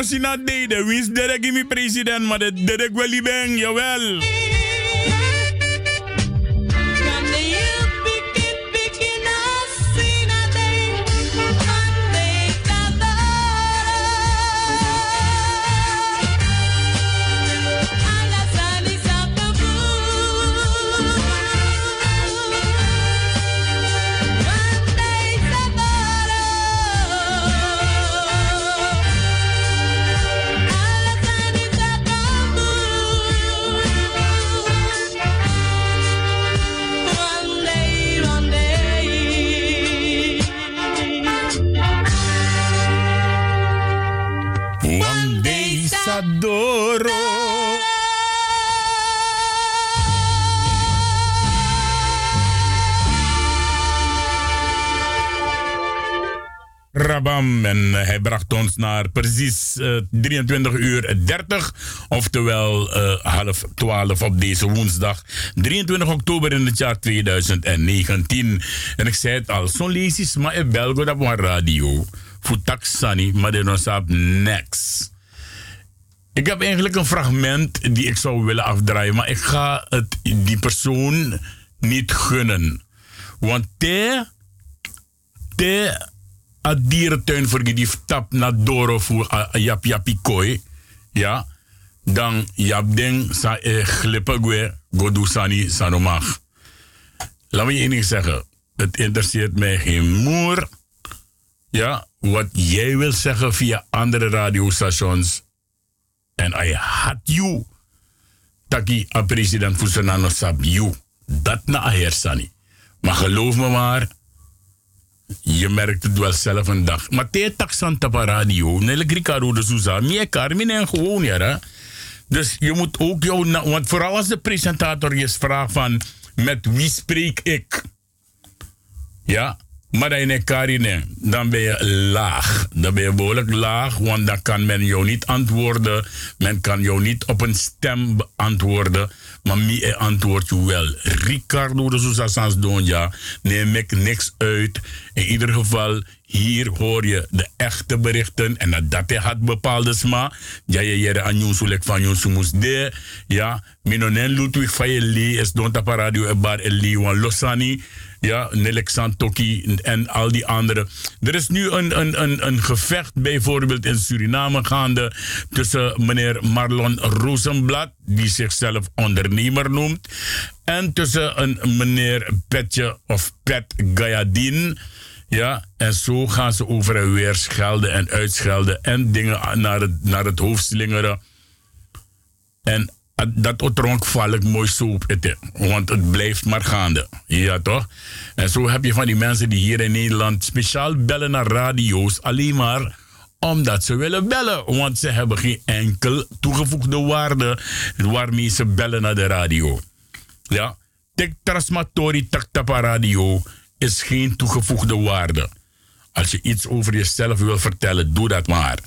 no sina de de wins de gimi president maar de de gweli bang jawel. En hij bracht ons naar precies 23 uur 30. Oftewel half 12 op deze woensdag. 23 oktober in het jaar 2019. En ik zei het al, zo'n lees maar in Belgo op een radio. Voor taxani, maar de op next. Ik heb eigenlijk een fragment die ik zou willen afdraaien, maar ik ga het die persoon niet gunnen. Want te, te a dierentuin die tap naar Doro voor jap japikoi, ja, dan jap ding sa e glippen gwe godu sani sanomag. Laat me je één zeggen, het interesseert mij geen moer, ja, wat jij wil zeggen via andere radiostations en I had you. Taki a president Fusenano sab you. Dat na a hersani. Maar geloof me maar, je merkt het wel zelf een dag. Maar te tapa radio, nele Ricardo de Souza, meer karmin en gewoon. Dus je moet ook jou, want vooral als de presentator je vraagt van, met wie spreek ik? Ja, maar een karine, dan ben je laag. Dan ben je behoorlijk laag, want dan kan men jou niet antwoorden. Men kan jou niet op een stem antwoorden. Maar mij antwoord je wel. Ricardo de Sousa Sans Donja, neem ik niks uit. In ieder geval, hier hoor je de echte berichten. En dat hij had bepaalde sma. Ja, je jere aan jou sulek van jou sumus de. Ja, minonen Ludwig Fayeli is don tapa radio e bar eli wan losani. Ja, Nelexan Toki en al die anderen. Er is nu een, een, een, een gevecht bijvoorbeeld in Suriname gaande tussen meneer Marlon Rosenblad, die zichzelf ondernemer noemt, en tussen een meneer Petje of Pet Gayadin. Ja, en zo gaan ze over en weer schelden en uitschelden en dingen naar het, naar het hoofd slingeren. En dat otronk val ik mooi zo op eten. Want het blijft maar gaande. Ja, toch? En zo heb je van die mensen die hier in Nederland speciaal bellen naar radio's. Alleen maar omdat ze willen bellen. Want ze hebben geen enkel toegevoegde waarde waarmee ze bellen naar de radio. Ja? Tek Transmatori Taktapa Radio is geen toegevoegde waarde. Als je iets over jezelf wil vertellen, doe dat maar.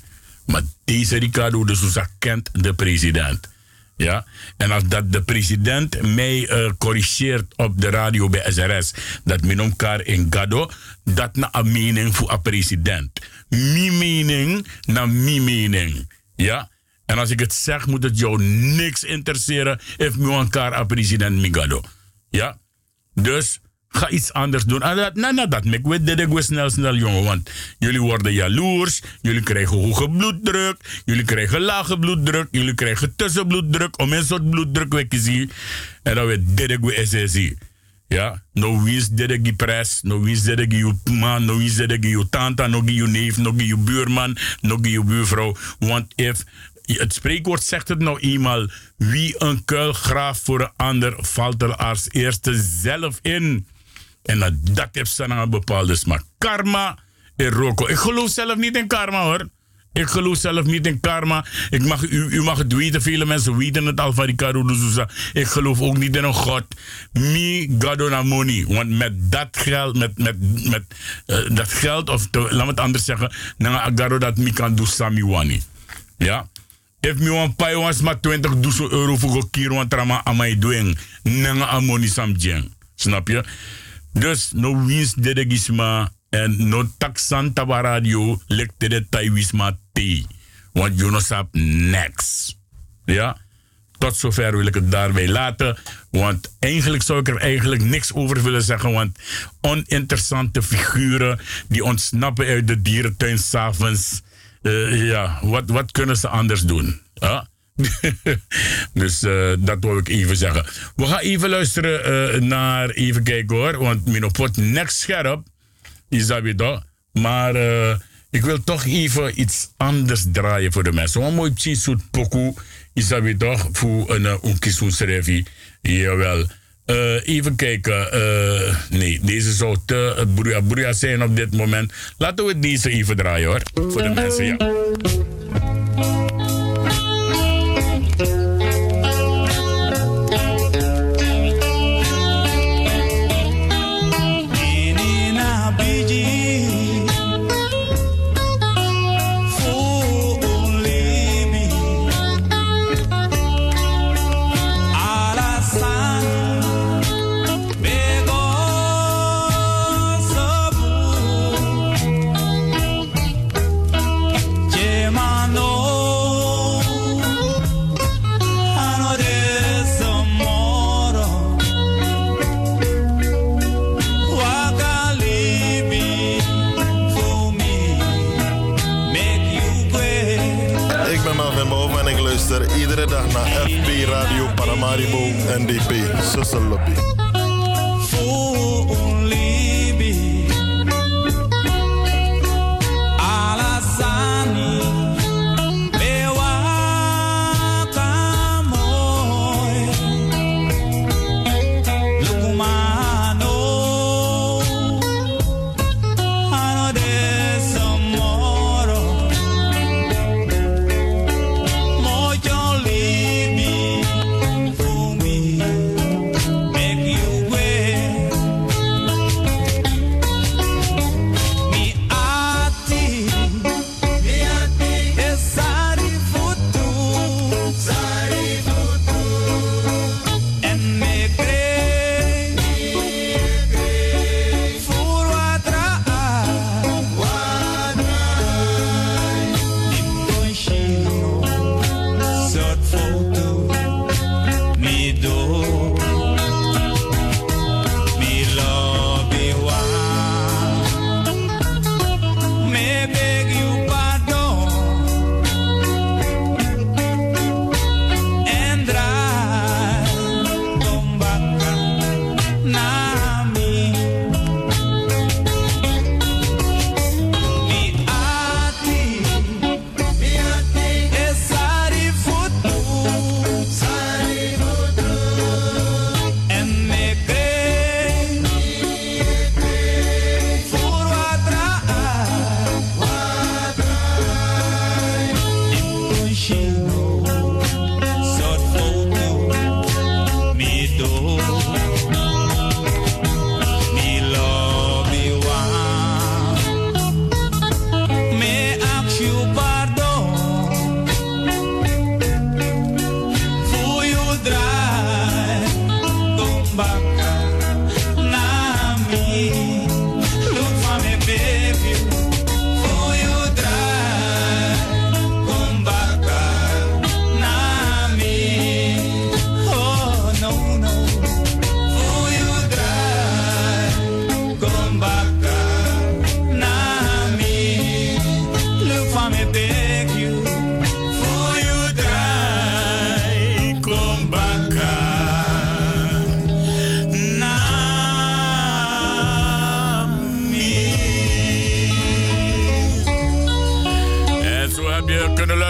Maar deze Ricardo de Souza kent de president. Ja? En als dat de president mij uh, corrigeert op de radio bij SRS, dat men elkaar in gado, dat na een mening voor een president. Mijn mening na mijn mening. Ja? En als ik het zeg, moet het jou niks interesseren if elkaar een president migado. Ja? Dus Ga iets anders doen. En dat, nou, nou, dat ik weet dat ik snel, snel, jongen. Want jullie worden jaloers. Jullie krijgen hoge bloeddruk. Jullie krijgen lage bloeddruk. Jullie krijgen tussenbloeddruk. Om een soort bloeddruk weg te zien. En dan dit ik we SSI. Ja, no wie is dit ik pres, no dit ik je man, no dit ik je tante, no je neef, no je buurman, no je buurvrouw. Want if het spreekwoord zegt het nou eenmaal: wie een kuil graaft voor een ander, valt er als eerste zelf in. En dat, dat heeft ze een bepaalde smaak. Karma en roko. Ik geloof zelf niet in karma hoor. Ik geloof zelf niet in karma. Ik mag, u, u mag het weten, vele mensen weten het al van de Souza. Ik geloof ook niet in een God. Me, God on money. Want met dat geld, met, met, met uh, dat geld, of laat me het anders zeggen, dan agaro dat me kan doen sami wani. Ja? If me wan pay was maar 20 euro voor een keer want trama amai doen. Nanga amoni sam Snap je? Dus no wins de gisma en no taksan taba radio lekte de taiwisma te. Want you know sap next. Ja? Tot zover wil ik het daarbij laten. Want eigenlijk zou ik er eigenlijk niks over willen zeggen. Want oninteressante figuren die ontsnappen uit de dierentuin s'avonds. Uh, ja, wat, wat kunnen ze anders doen? Ja? dus uh, dat wil ik even zeggen. We gaan even luisteren uh, naar, even kijken hoor, want mijn pot next scherp, is dat weer toch? Maar uh, ik wil toch even iets anders draaien voor de mensen. Een mooi precies pokoe, is dat weer toch, voor een uh, Jawel. Even kijken. Nee, deze zou te broeia zijn op dit moment. Laten we deze even draaien hoor. Voor de mensen, ja. Salubi.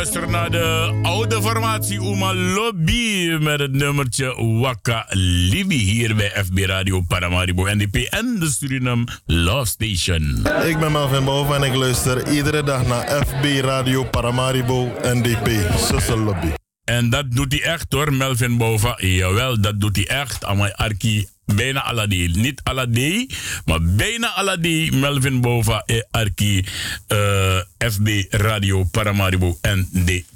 Sussel Lobby. met het nummertje Waka Libi hier bij FB Radio Paramaribo NDP en de Suriname Love Station. Ik ben Melvin Boven en ik luister iedere dag naar FB Radio Paramaribo NDP. Sussel Lobby. En dat doet hij echt hoor, Melvin Bova. Jawel, dat doet hij echt. Amai Arki, bijna Aladi. Niet Aladi, maar bijna Aladi. Melvin Bova en Arki, uh, FB Radio Paramaribo NDP.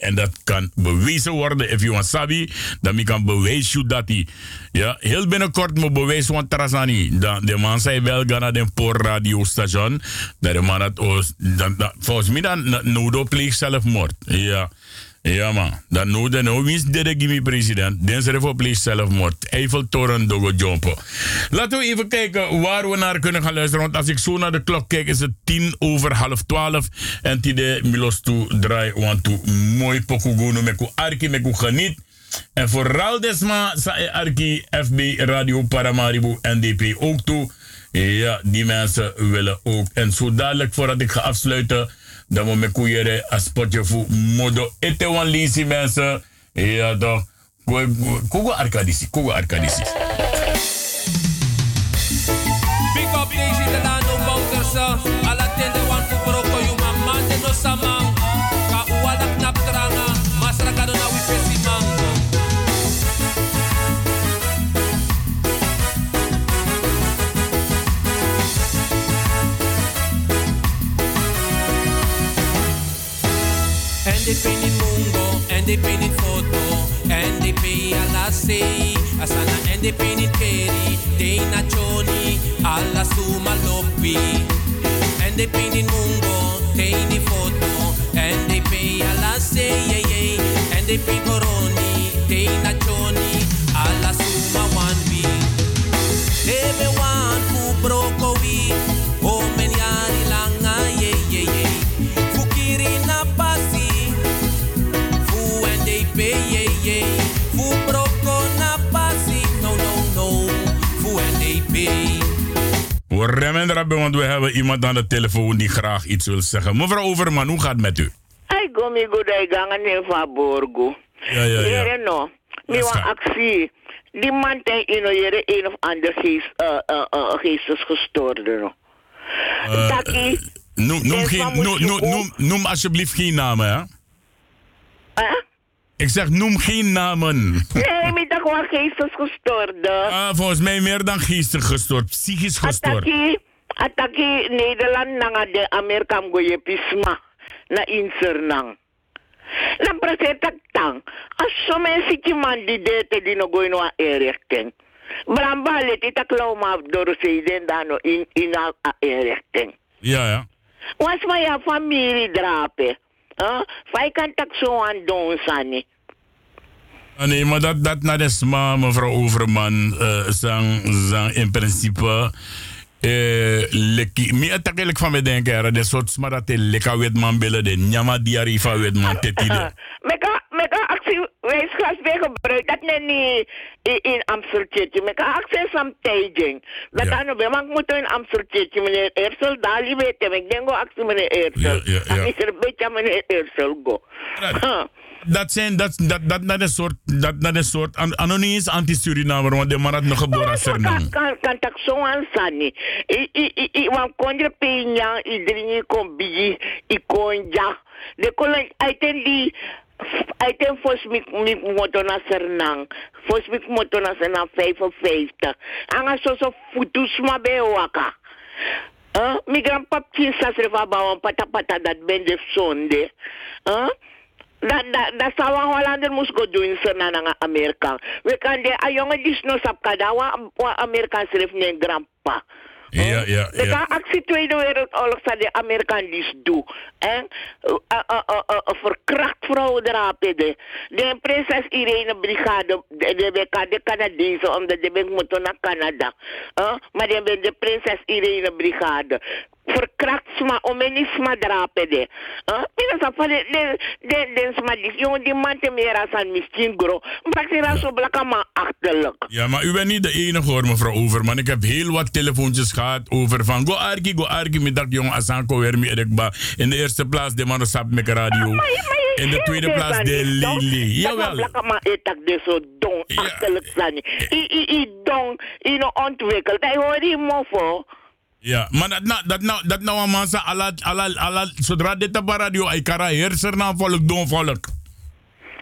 En dat kan bewezen worden. If you want sabi, dan kan bewijzen dat hij. Ja, heel binnenkort moet bewijzen van Trasani. Dan, de man zei wel gaan naar de poor radiostation. Dat de man het, volgens mij dan nodig pleeg zelfmoord. Ja. Ja man, dan nu de nou winst de gimme president. Dan ze pleeg zelfmoord. Eiffeltoren dogo jumpen. Laten we even kijken waar we naar kunnen gaan luisteren. Want als ik zo naar de klok kijk is het tien over half twaalf. En tide milos toe draai want toe mooi pokugono met ku arki met ku geniet. En vooral desma sa e arki FB Radio Paramaribo NDP ook toe. Ja, die mensen willen ook. En zo dadelijk voordat ik ga afsluiten dan moet ik koeieren een spotje voor modo. Ete wan lisi mensen. Ja toch. Kogo arkadisi, kogo arkadisi. Pick up deze de lano bouters. NDP in mungo, NDP in foto, NDP alla sei, asana NDP in peri, dei nazioni, alla suma loppi. NDP in mungo, dei in foto, NDP alla sei, NDP coroni, dei nazioni, alla suma one B. Deve We remmen erop, want we hebben iemand aan de telefoon die graag iets wil zeggen. Mevrouw Overman, hoe gaat het met u? Ai gomi go dai gangan ne fa borgo. Ja, ja, ja. Yere no. Mi Ja, wa sa- actie. Die man ten yere een of ander geest, uh, uh, uh, geestesgestoorde no. Eh, Taki. Noem, noem, En geen, van noem, noem, noem, noem alsjeblieft geen namen, hè? Huh? Ik zeg, noem geen namen. Nee, mi tak wa geestesgestoorde. Ah, volgens mij meer dan geestig gestoord, psychisch gestoord. Ataki, ataki Nederland nanga de Amerika goye pisma na insernang. Na presenta tang. Aso men siki man di dete di no goy no a erekting. Bramba le ti tak law ma doro se den dano in in a. Ja, ja. Was ma ya family drape. Huh? Fai kan tak so an don sani. Ah, nee, maar dat, dat na desma, mevrouw Overman, uh, zang, zang in principe. Eh, leki, mi atakelijk van me denken, de soort dat de leka wetman billen, de nyama diari van wetman tetide. Meka, wijsglas weer gebruikt. Dat net niet in, Amsterdam. Meka actie sam tijding. Dat Ja. aan de man moet in Amsterdam. Meneer Ersel, daar weet hem. Ik denk ook actie meneer Ersel. Ja, ja, ja. Dan is er een beetje aan meneer Ersel go. Huh. Dat zijn, dat, dat, dat, dat is soort, dat, dat is soort, an, anonies anti-Surinamer, want de man had nog geboren Suriname. kan, kan tak zo aan sani. I, i, i, i, wan kondre pinya, i dringi kon bigi, i konja. De kolon, aiten di, aiten fos mik, mik moto na sernang. Fos mik moto na sernang 55. Anga so so futus ma be waka. Huh? Mi grandpa kinsa srefa bawan pata pata dat ben de sonde. Huh? Dat, dat zou een Hollander moest go doen naar naar Amerika. We kan de a jongen die sno sap kada wa wa Amerika ne grandpa. Ja, ja, De ja. kan actie Tweede Wereldoorlog zou de Amerikaan die doen. En uh, uh, uh, uh, verkracht vrouwen drapen de. De prinses Irene Brigade, de, de, de, de Canadezen, omdat de ben moeten naar Canada. Maar de, de prinses Irene Brigade. Verkracht sma, omeni sma drapen de. Mina sa fa de, de, de, sma die, jongen die man te meer als een misschien gro. Maar ze ra zo blakka maar achterlijk. Ja, maar u bent niet de enige hoor, mevrouw Overman. Ik heb heel wat telefoontjes gehad over van go arki, go arki, met dat jong Asanko weer mi. In de eerste plaats de man sap met radio. In de tweede plaats de Lili. Jawel. Dat maar etak de zo dong, achterlijk zijn. I, I, I dong, I no ontwikkeld. Hij hoort die mofo. Ja, maar dat nou, dat nou, dat nou zei, ala, ala, ala, zodra dit op radio, ik kan heerser naar volk, doen volk.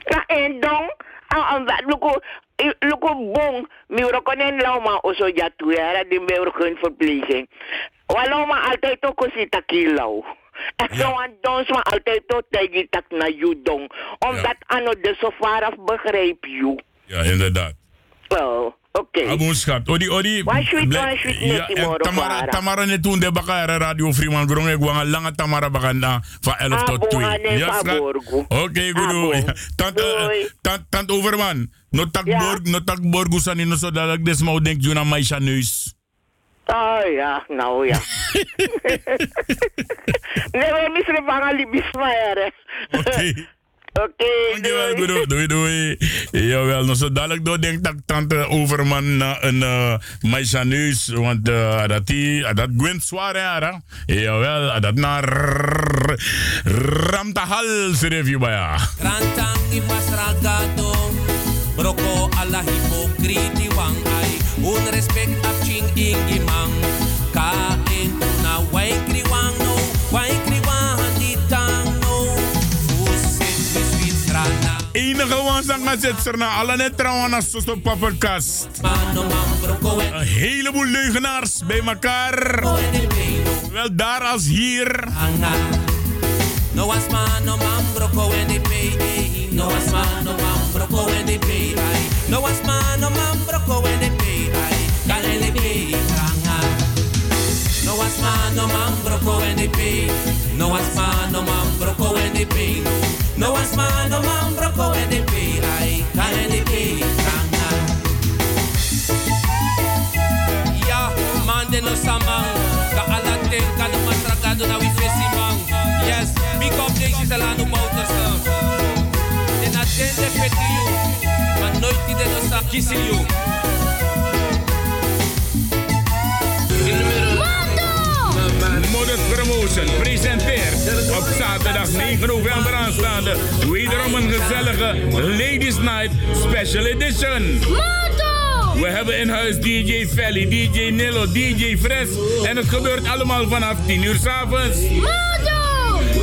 Na en dong, ang ang dat luko, luko bong, mi rokonen lauma oso jatu ya, ra din be rokon verpleging. Walau ma altijd ook si takilaw. En zo aan dons ma altijd ook tegen tak na you dong. Omdat ano de so far af begrijp you. Ja, inderdaad. Oh, oké. Abon schat, odi odi. Why should- why should ja, moro Tamara? Tamara net toen de bakare radio Freeman Grong, ik wou een lange Tamara bakanda van 11 tot Abon, 2. ane, Ja, schat? Oké. Abon. Tant, eh, tant, tant Overman, no tak borg, no tak borgu sani no so denk juna maisha neus. Oh ja, nou ja. nee, we missen van een libisma, hè. Oké. Oké, Dankjewel, goedoe. Doei, doei. Jawel, no so dadelijk door denk dat tante Overman na een uh, maisha neus, want uh, dat die, dat gwint zwaar, hè, ara. Jawel, dat naar Ramtahal, schreef je bij ja. Rantang i Broko ala hipokriti wang ay Un respect ap ching ingi mang Enige wansang gaan zitten na alle net trouwen als zo papperkast. Een heleboel leugenaars bij elkaar. Wel daar als hier. No was man no man broko when they pay ay. No was man no man broko when they pay ay. No was man no man broko when they pay ay. Kan they pay ranga No was man no man broko when they pay No was man no man broko when they pay no was man no man broko when they pay ay. Kan they pay ranga Ja, man de no samang Ka alaten ka no matragado na we fesimang Yes, big up deze alano motors Den atende peti you Maar nooit die de no sa kissing Promotion presenteert op zaterdag 9 november aanstaande wederom een gezellige Ladies Night Special Edition. We hebben in huis DJ Felly, DJ Nilo, DJ Fres. En het gebeurt allemaal vanaf 10 uur s'avonds.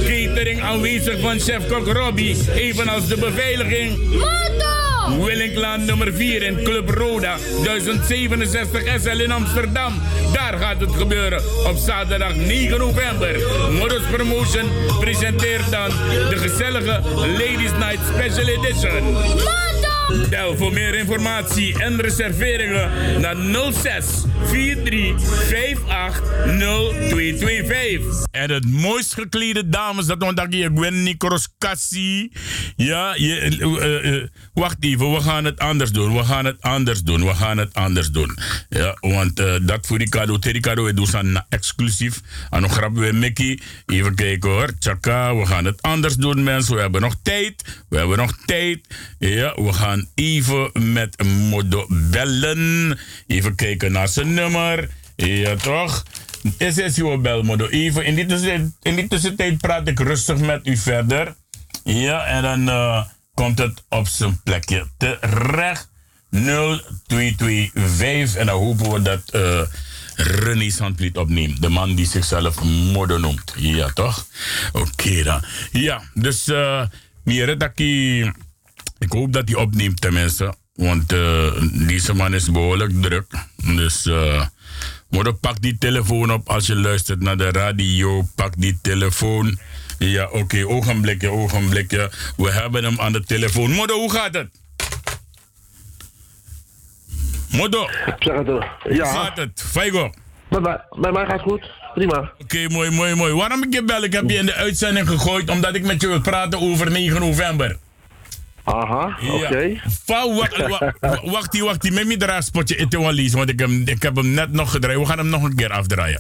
Catering aanwezig van chef-kok Robbie, evenals de beveiliging. Willinklaan nummer 4 in Club Roda, 1067 SL in Amsterdam. Daar gaat het gebeuren op zaterdag 9 november. Modus Promotion presenteert dan de gezellige Ladies Night Special Edition. Bel voor meer informatie en reserveringen naar 06 43 58 0225. En het mooist geklede dames, dat want je Gwen Cassie. Ja, je, uh, uh, wacht even, we gaan het anders doen. We gaan het anders doen. We gaan het anders doen. Ja, want dat voor die cadeau, die cadeau, we doen aan exclusief. En nog grappen we Mickey. Even kijken hoor. Tjaka, we gaan het anders doen mensen. We hebben nog tijd. We hebben nog tijd. Ja, we gaan even met Modo bellen. Even kijken naar zijn nummer. Ja, toch? Is is uw belmodo even. In die, tussentijd, in die praat ik rustig met u verder. Ja, en dan uh, komt het op zijn plekje terecht. 0225. En dan hopen we dat uh, René opneemt. De man die zichzelf Modo noemt. Ja, toch? Oké dan. Ja, dus uh, meer dat ik... Hoop dat hij opneemt tenminste. Want uh, deze man is behoorlijk druk. Dus uh, moeder, pak die telefoon op als je luistert naar de radio. Pak die telefoon. Ja, oké, okay, ogenblikje, ogenblikje. We hebben hem aan de telefoon. Moeder, hoe gaat het? Moeder. Zeg het. Ja. Hoe gaat het? Faigo. Bij mij, bij mij gaat het goed. Prima. Oké, okay, mooi, mooi, mooi. Waarom ik je bel? Ik heb je in de uitzending gegooid omdat ik met je wil praten over 9 november. Aha, oké. Okay. Ja. Wacht, wacht, wacht, die met me draai spotje Etoalies, want ik heb, ik heb hem net nog gedraaid. We gaan hem nog een keer afdraaien.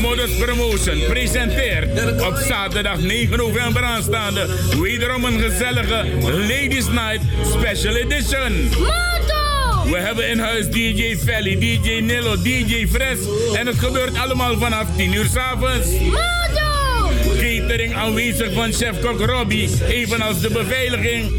Modus Promotion presenteert op zaterdag 9 november aanstaande wederom een gezellige Ladies Night Special Edition. We hebben in huis DJ Felly, DJ Nilo, DJ Fres en het gebeurt allemaal vanaf 10 uur s'avonds. Catering aanwezig van chef-kok Robbie, evenals de beveiliging.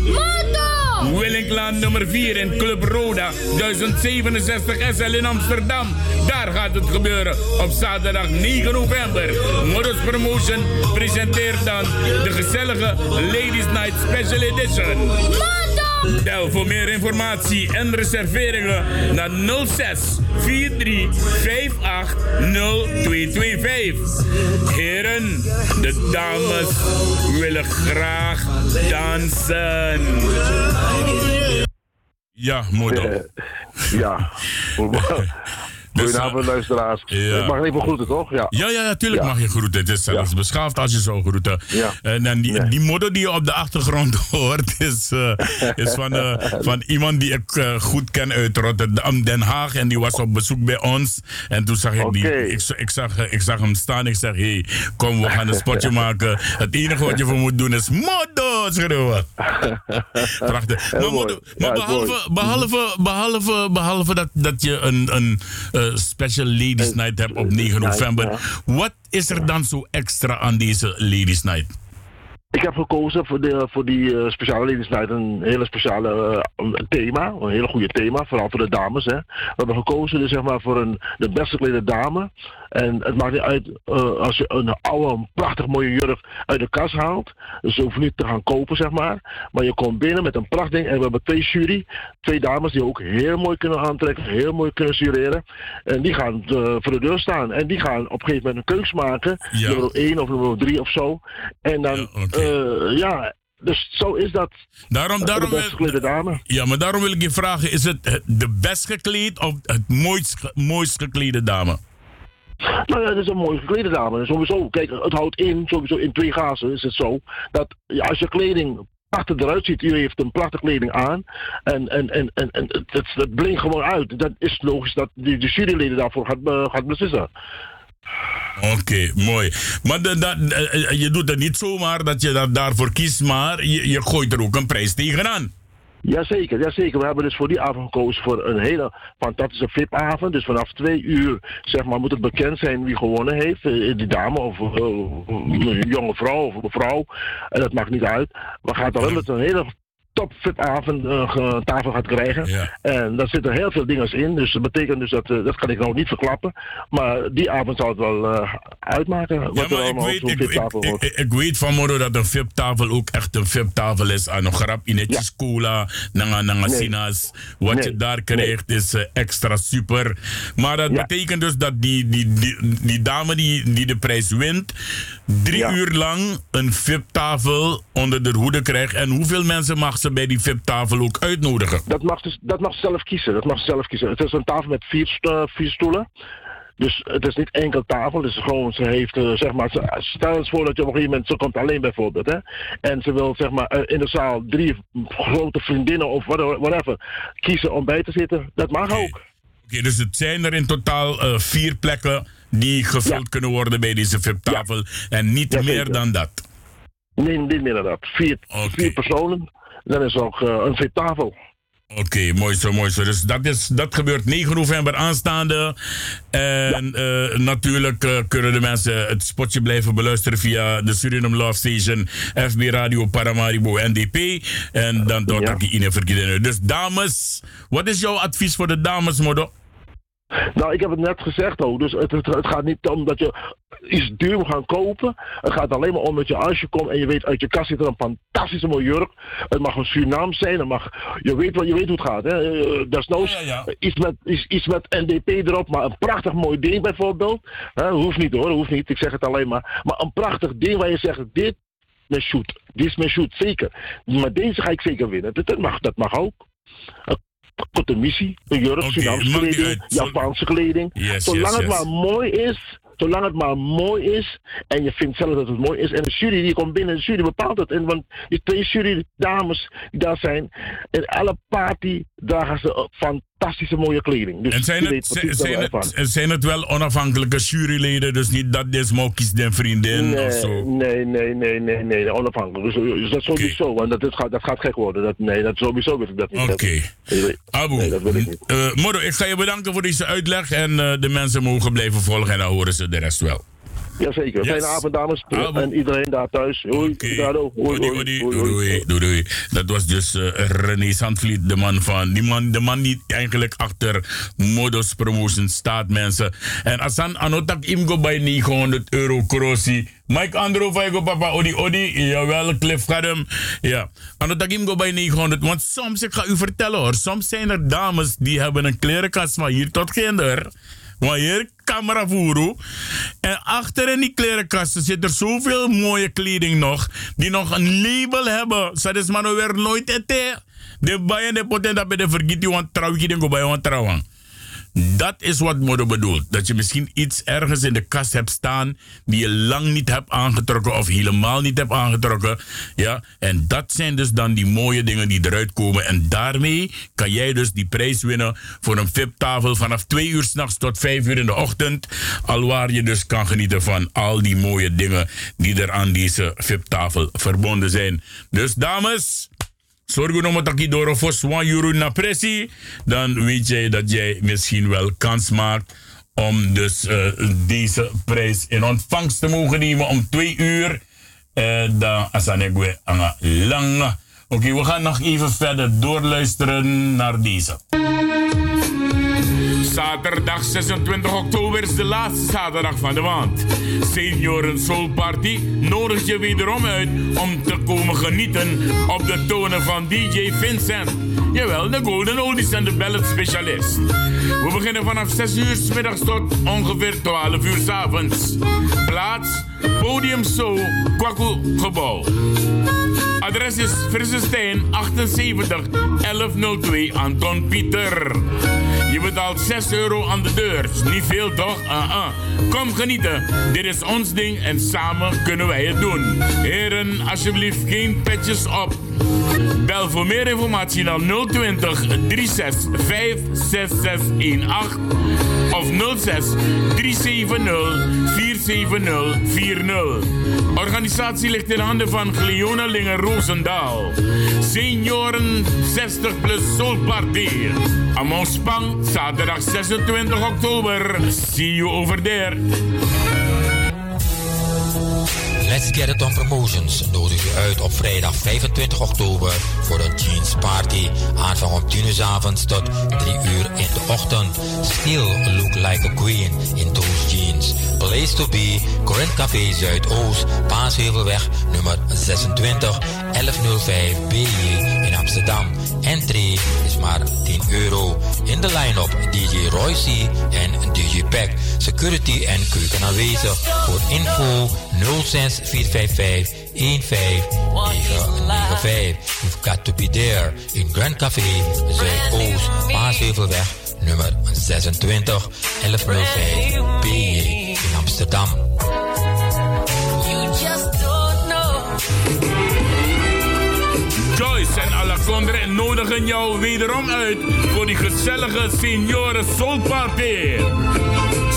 Willinklaan nummer 4 in Club Roda, 1067 SL in Amsterdam. Daar gaat het gebeuren op zaterdag 9 november. Modus Promotion presenteert dan de gezellige Ladies Night Special Edition. Bel voor meer informatie en reserveringen naar 06 43 58 0225. Heren, de dames willen graag dansen. Ja, moeder. ja. Goedenavond, luisteraars. Ja. Ik mag even groeten, toch? Ja, ja, ja natuurlijk ja. mag je groeten. Het is zelfs beschaafd als je zo groeten. En dan die, die modder die je op de achtergrond hoort, is, uh, is van, uh, van iemand die ik uh, goed ken uit Rotterdam, Den Haag. En die was op bezoek bij ons. En toen zag ik, okay. die, ik, ik, zag, ik zag hem staan. Ik zeg, hé, hey, kom, we gaan een spotje maken. Het enige wat je voor moet doen is modder schreeuwen. Prachtig. Maar, modder, maar behalve, behalve, behalve, behalve dat, dat je een... een special Ladies Night hebt op 9 november. Wat is er dan zo extra aan deze Ladies Night? Ik heb gekozen voor, de, voor die uh, speciale Ladies Night een hele speciale uh, thema. Een hele goede thema, vooral voor de dames. Hè. We hebben gekozen dus, zeg maar, voor een, de best geklede dame. En het maakt niet uit uh, als je een oude, prachtig mooie jurk uit de kast haalt. Dus je hoeft niet te gaan kopen, zeg maar. Maar je komt binnen met een prachtding. En we hebben twee jury, twee dames die ook heel mooi kunnen aantrekken, heel mooi kunnen jureren. En die gaan voor de deur staan. En die gaan op een gegeven moment een keus maken. Ja. Nummer 1 of nummer 3 of zo. En dan, ja, okay. ja dus zo is dat. Daarom, daarom, de best geklede dame. Ja, maar daarom wil ik je vragen: is het de best gekleed of het mooist, mooist geklede dame? Nou ja, het is een mooi geklede dame. Sowieso, kijk, het houdt in, sowieso in twee gazen is het zo, dat als je kleding prachtig eruit ziet, u heeft een prachtige kleding aan, en, en, en, en, en het, blinkt gewoon uit. Dat is logisch dat de, de juryleden daarvoor gaat, uh, gaat beslissen. Oké, mooi. Maar de, de, je doet het niet zomaar dat je dat daarvoor kiest, maar je, je gooit er ook een prijs tegenaan. Jazeker, jazeker. We hebben dus voor die avond gekozen voor een hele fantastische VIP-avond. Dus vanaf twee uur zeg maar, moet het bekend zijn wie gewonnen heeft. Eh, Die dame of eh, een jonge vrouw of een mevrouw. En dat maakt niet uit. We gaan dan wel met een hele top VIP-avond eh, tafel gaat krijgen. En daar zitten heel veel dingen in. Dus dat betekent dus dat, eh, dat kan ik nou niet verklappen. Maar die avond zal het wel eh, uitmaken. Wat Ja, er ik allemaal op weet, zo'n ik, ik, VIP-tafel ik, wordt. ik- ik weet van Moro dat een VIP-tafel ook echt een VIP-tafel is. Aan een grap in het cola, nanga nanga Nee. Wat Nee. je daar krijgt is extra super. Maar dat betekent dus dat die, die, die, die dame die, die de prijs wint, drie uur lang een VIP-tafel onder de hoede krijgt. En hoeveel mensen mag ze bij die VIP-tafel ook uitnodigen? Dat mag, dus, dat mag ze zelf kiezen. Dat mag ze zelf kiezen. Het is een tafel met vier, eh, vier stoelen. Dus het is niet enkel tafel. Is gewoon, ze heeft, eh, zeg maar, ze- stel eens voor dat je op een gegeven moment, ze komt alleen bijvoorbeeld, hè. En ze wil, zeg maar, eh, in de zaal drie grote vriendinnen of whatever, kiezen om bij te zitten. Dat mag ook. Oké, dus het zijn er in totaal vier plekken die gevuld kunnen worden bij deze VIP-tafel. En niet meer dan dat. Nee, niet meer dan dat. Vier, vier personen. Dan is ook eh, een VIP-tafel. Oké, mooi zo, mooi zo. Dus dat, is, dat gebeurt 9 november aanstaande. En eh, natuurlijk eh, kunnen de mensen het spotje blijven beluisteren via de Suriname Love Station, FB Radio Paramaribo NDP. En dan tot ja. in verkiezingen. Dus dames, wat is jouw advies voor de dames, Modo? Nou, ik heb het net gezegd ook. Dus het, het, het gaat niet om dat je iets duur moet gaan kopen. Het gaat alleen maar om dat je als je komt en je weet uit je kast zit er een fantastische mooie jurk. Het mag een Surinaams zijn. Het mag, je, weet, wat, je weet hoe het gaat. Hè? Eh, Desnoods Iets, met, iets, iets met NDP erop, maar een prachtig mooi ding bijvoorbeeld. Hè? Hoeft niet hoor, hoeft niet. Ik zeg het alleen maar. Maar een prachtig ding waar je zegt, dit mijn shoot. Dit is mijn shoot, zeker. Maar deze ga ik zeker winnen. Dat, dat, mag, dat mag ook. Korte missie, een jurk, Surinaamse niet kleding, Japanse kleding. Yes, Zolang yes, het yes. maar mooi is, zolang het maar mooi is en je vindt zelf dat het mooi is en de jury die komt binnen, de jury bepaalt het. En want die twee jury dames die daar zijn, in alle party dragen ze fantastische mooie kleding. Dus En zijn het, zijn, het, zijn het wel onafhankelijke juryleden? Dus niet dat deze mokkies den vriendin Nee, of zo? nee, nee, nee, nee, nee, onafhankelijk. Dus, dus dat sowieso, want dat, is, dat gaat gek worden. Dat, nee, dat sowieso wil ik dat niet. Oké. Abu, dat wil ik niet. eh, Modo, ik ga je bedanken voor deze uitleg. En eh, de mensen mogen blijven volgen en dan horen ze de rest wel. Jazeker. Yes. Fijne avond, dames. En iedereen daar thuis. Hoi, Ricardo. Hoi, hoi, Doei, hoi, doei, hoi. doei, doei. Dat was dus eh, René Sandvliet, de man van die man, de man die eigenlijk achter Modus Promotion staat, mensen. En als dan anotak im go bij 900 euro crossi. Mike Andro van go papa odi odi, jawel, Cliff Gadem. Ja, anotak im go bij 900. Want soms, ik ga u vertellen hoor, soms zijn er dames die hebben een klerenkast van hier tot kinder. Maar hier camera voeren. En achter in die klerenkasten zit er zoveel mooie kleding nog. Die nog een label hebben. Dat is maar weer nooit eten. De baien de poten dat bij de want trouw ik go bij want trouwen. Dat is wat Modo bedoelt. Dat je misschien iets ergens in de kast hebt staan die je lang niet hebt aangetrokken of helemaal niet hebt aangetrokken. Ja, en dat zijn dus dan die mooie dingen die eruit komen. En daarmee kan jij dus die prijs winnen voor een VIP-tafel vanaf 2 uur s'nachts tot 5 uur in de ochtend. Alwaar je dus kan genieten van al die mooie dingen die er aan deze VIP-tafel verbonden zijn. Dus dames. Zorg dat ik door voor zwaar euro naar pressie. Dan weet jij dat jij misschien wel kans maakt om dus eh, deze prijs in ontvangst te mogen nemen om twee uur. Eh, dan asanegwe anga lang. Oké, we gaan nog even verder doorluisteren naar deze. Zaterdag 26 oktober is de laatste zaterdag van de maand. Senioren Soul Party nodigt je wederom uit om te komen genieten op de tonen van DJ Vincent. Jawel, de Golden Oldies en de Ballad Specialist. We beginnen vanaf 6 uur 's middags tot ongeveer 12 uur 's avonds. Plaats Podium Soul Kwaku Gebouw. Adres is Frissestein 78 1102 Anton Pieter. Je betaalt 6 euro aan de deur. Niet veel toch? Uh-uh. Kom genieten. Dit is ons ding en samen kunnen wij het doen. Heren, alsjeblieft geen petjes op. Bel voor meer informatie naar 020 36 56618 of 06 370 47040. Organisatie ligt in handen van Gleona Linger Roosendaal. Senioren 60 plus Soul Party. Spang, zaterdag 26 oktober. See you over there. Let's Get It On Promotions nodigt u uit op vrijdag 25 oktober voor een jeans party. Aanvang om 10 uur avonds tot 3 uur in de ochtend. Still look like a queen in those jeans. Place to be, Corinth Café Zuidoost, Paasheuvelweg nummer 26, 1105 BJ Amsterdam. Entry is maar 10 euro. In de line-up DJ Royce en DJ Pack. Security en keuken aanwezig. Voor info 06 455 1595. You've got to be there in Grand Café Zuidoost, Paasheuvelweg nummer 26 1105 BJ in Amsterdam. You just don't know. En Alakondre nodigen jou wederom uit voor die gezellige senioren Soul Party.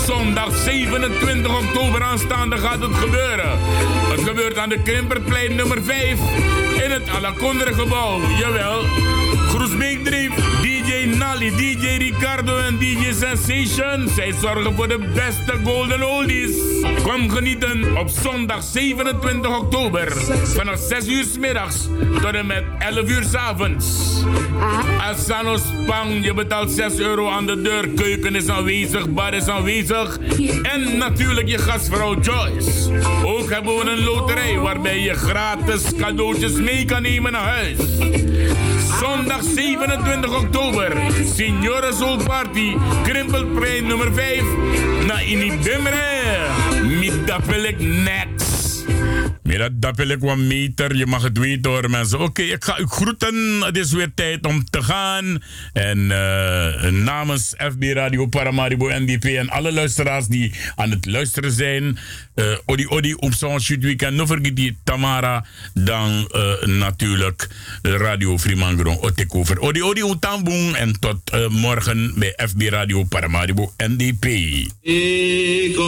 Zondag 27 oktober aanstaande gaat het gebeuren. Het gebeurt aan de Krimperplein nummer 5 in het Alakondre gebouw. Jawel. Groesbeek 3, DJ Nali, DJ Ricardo en DJ Sensation. Zij zorgen voor de beste golden oldies. Kom genieten op zondag 27 oktober vanaf 6 uur s middags tot en met 11 uur s avonds. Asano Spang, je betaalt 6 euro aan de deur. Keuken is aanwezig, bar is aanwezig. En natuurlijk je gastvrouw Joyce. Ook hebben we een loterij waarbij je gratis cadeautjes mee kan nemen naar huis. Zondag 27 oktober, Signore Soul Party, Krimpelplein nummer 5, na Inibimre. Middapelik next. Mira, dat wil ik wat meter. Je mag het weten hoor mensen. Oké, ik ga u groeten. Het is weer tijd om te gaan. En uh, namens FB Radio Paramaribo NDP en alle luisteraars die aan het luisteren zijn. Uh, odi odi op zo'n weekend. No vergeet die Tamara. Dan uh, natuurlijk Radio Fremangron. Otek over. Odi odi utamboen. En tot morgen bij FB Radio Paramaribo NDP. Ik.